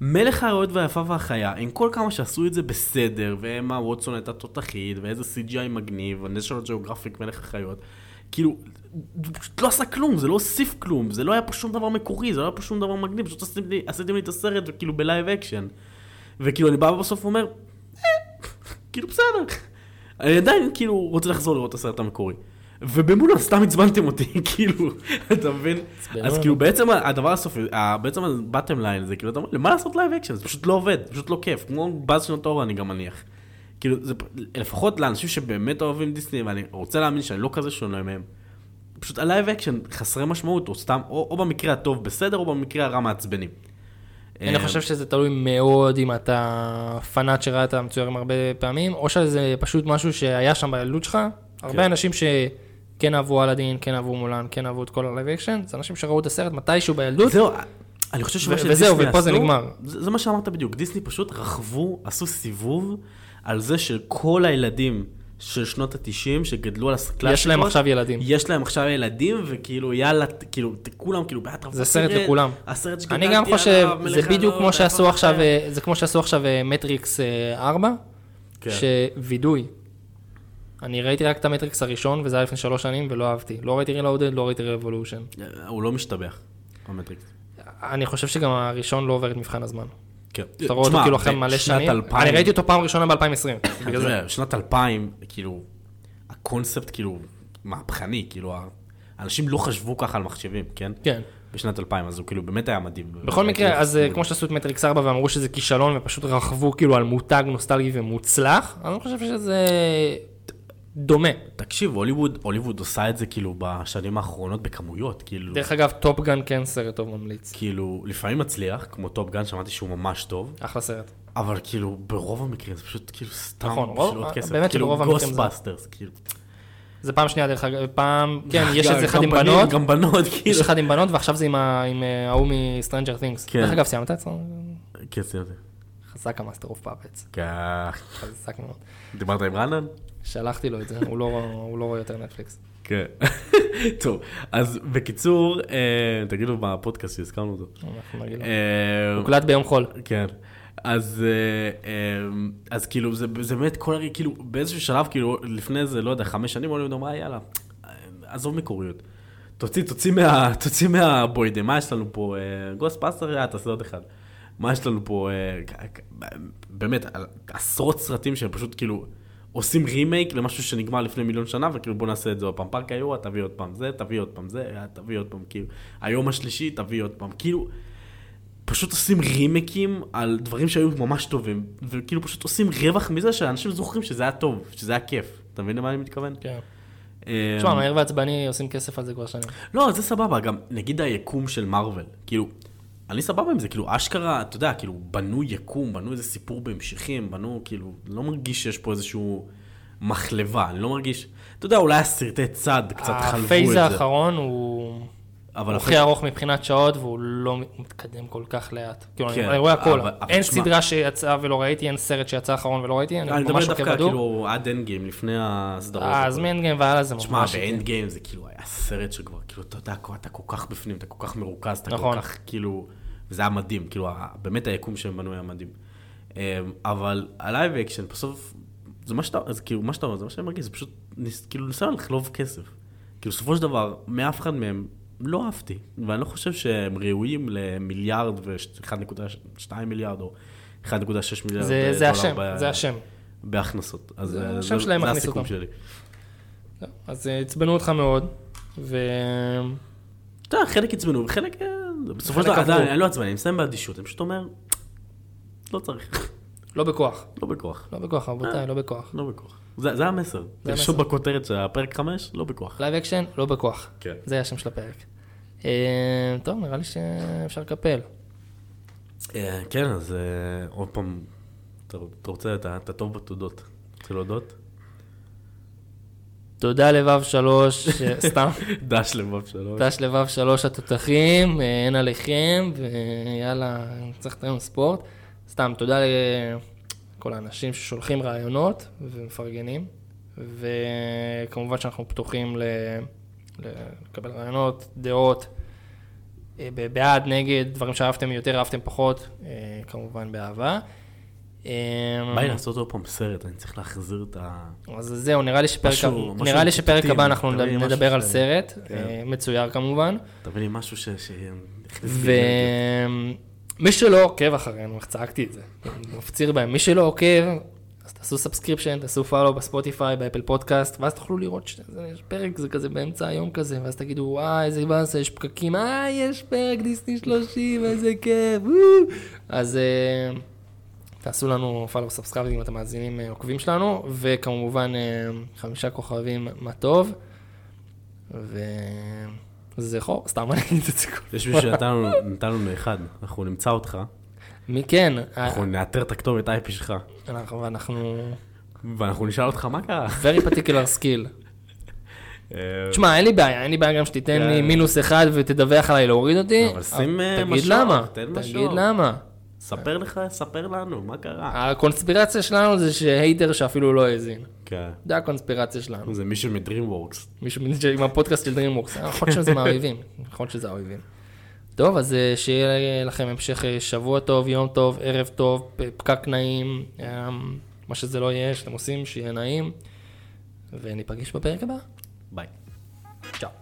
מלך האריות והיפה והחיה, עם כל כמה שעשו את זה בסדר, ואמה ווטסון הייתה תותחית, ואיזה CGI מגניב, Geographic מלך החיות, כאילו, פשוט לא עשה כלום, זה לא הוסיף כלום, זה לא היה פה שום דבר מקורי, זה לא היה פה שום דבר מגניב, פשוט עשיתם לי, עשיתם לי את הסרט, כאילו, ב live action. וכאילו, אני בא ובסוף אומר, "אה, כאילו, בסדר. אני עדיין, כאילו, רוצה לחזור לראות את הסרט המקורי. ובמולן סתם עצבנתם אותי, כאילו, אתה מבין? אז. כאילו בעצם הדבר הסופי, בעצם ה bottom line זה כאילו, אתה אומר, למה לעשות live action? זה פשוט לא עובד, פשוט לא כיף, כמו באז של טוי סטורי אני גם מניח. כאילו, זה לפחות לאנשים שבאמת אוהבים דיסני, ואני רוצה להאמין שאני לא כזה שונה מהם, פשוט ה live action חסרי משמעות, או סתם, או, או במקרה הטוב בסדר, או במקרה הרע מעצבנים. אני אה, חושב שזה תלוי מאוד אם אתה פנאט שראה את המצוירים הרבה פעמים, או שזה פשוט משהו שהיה שם בילדות שלך. הרבה כן. אנשים שכן אהבו אלאדין, כן אהבו מולן, כן אהבו את כל ה live action, זה אנשים שראו את הסרט מתישהו בילדות, זהו, אני חושב שמה וזהו, שדיסני ופה זה עשו- נגמר. זה מה שאמרת בדיוק, דיסני פשוט רכבו, עשו סיבוב על זה שכל הילדים של שנות ה-90 שגדלו על הקלאסיקות, יש להם עכשיו ילדים. יש להם עכשיו ילדים, וכאילו יאללה, כאילו, כולם כאילו באטרף. זה סרט לכולם. הסרט שגדלתי אני גם עליו, חושב, זה בדיוק כמו שעשו עכשיו, זה? אה, זה כמו שעשו עכשיו אה, מטריקס אה, 4, כן. ש... וידוי. אני ראיתי רק את המטריקס הראשון, וזה היה לפני שלוש שנים, ולא אהבתי. לא ראיתי Reloaded, לא ראיתי Revolution. הוא לא משתבח, המטריקס. אני חושב שגם הראשון לא עובר את מבחן הזמן. כן. אתה רואה אותו כאילו אחרי מלא שנים. אני ראיתי אותו פעם ראשונה ב-2020. בגלל זה. שנת 2000, כאילו, הקונספט כאילו מהפכני, כאילו, אנשים לא חשבו ככה על מחשבים, כן? כן. בשנת 2000, אז הוא כאילו באמת היה מדהים. בכל מקרה, אז אה, כמו שעשו את מטריקס 4 ואמרו שזה כישלון ופשוט רכבו כאילו על מותג נוסטלגי ומוצלח, אני חושב שזה דומה. תקשיב, הוליווד, הוליווד עושה את זה כאילו בשנים האחרונות בכמויות, כאילו, דרך אגב, טופגן כן סרט טוב ממליץ. כאילו, לפעמים מצליח, כמו טופגן, שמעתי שהוא ממש טוב, אחלה סרט. אבל כאילו, ברוב המקרים זה פשוט כאילו סתם נכון, בשביל עוד כסף. באמת כאילו, שברוב המקרים זה- כאילו. זה פעם שנייה דרך אגב, פעם, כן, יש את זה אחד עם בנות, גם בנות, יש כאילו. אחד עם בנות ועכשיו זה עם אה, ההוא Things. כן. דרך אגב, סיימת את זה? כן, סיימתי. חזק ה Master of Puppets. כך. חזק מאוד. דיברת עם רנן? שלחתי לו את זה, הוא לא הוא לא רואה יותר נטפליקס. כן. טוב, אז בקיצור, אה, תגידו בפודקאסט שהזכרנו אותו. אנחנו נגיד לו. אה, הוקלט ביום חול. כן. אז, אה, אז כאילו, זה, זה באמת כל הרי, כאילו, באיזשהו שלב, כאילו, לפני זה, לא יודע, חמש שנים, הוליווד אמרה, יאללה, אה, עזוב מקוריות. תוציא, תוציא מה... תוציא מהבוידעם, מה יש לנו פה? Ghostbusters, יאללה, תעשה עוד אחד. מה יש לנו פה? באמת, עשרות סרטים שהם פשוט כאילו עושים רימייק למשהו שנגמר לפני מיליון שנה, וכאילו בוא נעשה את זה עוד פעם. פארק היורה, תביא עוד פעם זה, תביא עוד פעם זה, תביא עוד פעם, כאילו. היום השלישי, תביא עוד פעם. כאילו, פשוט עושים רימקים על דברים שהיו ממש טובים, וכאילו פשוט עושים רווח מזה שאנשים זוכרים שזה היה טוב, שזה היה כיף. אתה מבין למה אני מתכוון? כן. תשמע, מהר ועצבני עושים כסף על זה כבר שנים. לא, זה סבבה, גם נגיד היקום של מארוול, כאילו, אני סבבה עם זה, כאילו, אשכרה, אתה יודע, כאילו, בנו יקום, בנו איזה סיפור בהמשכים, בנו, כאילו, לא מרגיש שיש פה איזשהו מחלבה, אני לא מרגיש, אתה יודע, אולי הסרטי צד קצת חלבו את הפייז זה. האחרון הוא אבל הוא הכי ארוך מבחינת שעות והוא לא מתקדם כל כך לאט. כאילו, אני כן, אני רואה הכל. אבל- אין תשמע- סדרה שיצאה ולא ראיתי, אין סרט שיצא אחרון ולא ראיתי, אני אני מדבר ממש עוקב דווקא, הדוק. כאילו, עד Endgame, לפני הסדרות. אה, אז. מ Endgame והלאה זה תשמע, ממש... ב Endgame זה כאילו היה סרט שכבר, כאילו, אתה יודע, אתה כל כך בפנים, אתה כל כך מרוכז, אתה נכון. כל כך, כאילו, וזה היה מדהים, כאילו, באמת היקום שהם בנו היה מדהים. אמ, אבל ה live action, בסוף, זה מה שאתה, אז כאילו, מה שאתה אומר, זה מה שאני מרגיש, זה פשוט, כאילו, ניסיון לחלוב כסף. כאילו, בסופו של דבר, מאף אחד מהם לא אהבתי, ואני לא חושב שהם ראויים למיליארד ו-1.2 מיליארד, או 1.6 מיליארד זה- אה, זה דולר השם, ב- זה השם. בהכנסות. אז זה אה, השם שלהם זה הסיכום אותם. שלי. אז אה, עצבנו אותך מאוד, ו... אתה יודע, חלק עצבנו, וחלק, אה, בסופו של דבר, אני לא עצבני, אני מסיים באדישות, אני פשוט אומר, לא צריך, לא בכוח. לא בכוח, לא בכוח, רבותיי, לא בכוח. לא בכוח. זה זה המסר. תרשום המסר. בכותרת של הפרק 5, לא בכוח. live action, לא בכוח. כן. זה השם של הפרק. אה, טוב, נראה לי שאפשר לקפל. אה, כן, אז אה, עוד פעם, אתה רוצה, אתה טוב בתודות. רוצה להודות? תודה לבב שלוש, סתם, דש לבב שלוש. דש לבב שלוש התותחים, אין עליכם, ויאללה, צריך לתאם ספורט. סתם, תודה לכל האנשים ששולחים רעיונות ומפרגנים, וכמובן שאנחנו פתוחים ל... לקבל רעיונות, דעות, אה, בעד, נגד, דברים שאהבתם יותר, אהבתם פחות, אה, כמובן באהבה. אה, בא לי לעשות עוד פעם סרט, אני צריך להחזיר את ה... אז זהו, נראה לי שפרק, משהו- משהו נראה לי שפרק איכותי, הבא אנחנו נדבר על ש- סרט, כן. אה, מצויר כמובן, תביא לי משהו ש... ומי שלא עוקב אחרינו, איך צעקתי את זה, מפציר בהם, מי שלא עוקב, אז תעשו subscription, תעשו follow בספוטיפיי, באפל פודקאסט, ואז תוכלו לראות שיש פרק, זה כזה באמצע היום כזה, ואז תגידו, וואי, איזה באסה, יש פקקים, אה, יש פרק דיסני 30, איזה כיף, וואו." אז אה, תעשו לנו follow subscribe אם אתם מאזינים אה, עוקבים שלנו, וכמובן אה, חמישה כוכבים, מה טוב, וזה חור, סתם אני אגיד את זה כל יש מישהו שנתן לנו- נתן לנו אחד, אנחנו נמצא אותך, מי כן, אנחנו נאתר את הכתובת IP שלך, אנחנו, ואנחנו ואנחנו נשאל אותך מה קרה. very particular skill. אה, תשמע, אין לי בעיה, אין לי בעיה גם שתיתן כן. לי מינוס אחד ותדווח עליי להוריד אותי. אבל שים, אה, תגיד משוב, למה, תן תגיד משוב. למה. ספר לך, ספר לנו, מה קרה? הקונספירציה שלנו זה שהייטר שאפילו לא האזין. כן. זה הקונספירציה שלנו. זה מישהו מדרימוורקס. מישהו עם הפודקאסט של דרימוורקס. יכול להיות שזה מהאויבים. יכול להיות שזה האויבים. טוב, אז אה, שיהיה לכם המשך אה, שבוע טוב, יום טוב, ערב טוב, פקק נעים, אה, מה שזה לא יהיה שאתם עושים, שיהיה נעים. וניפגש בפרק הבא. ביי. צ'או.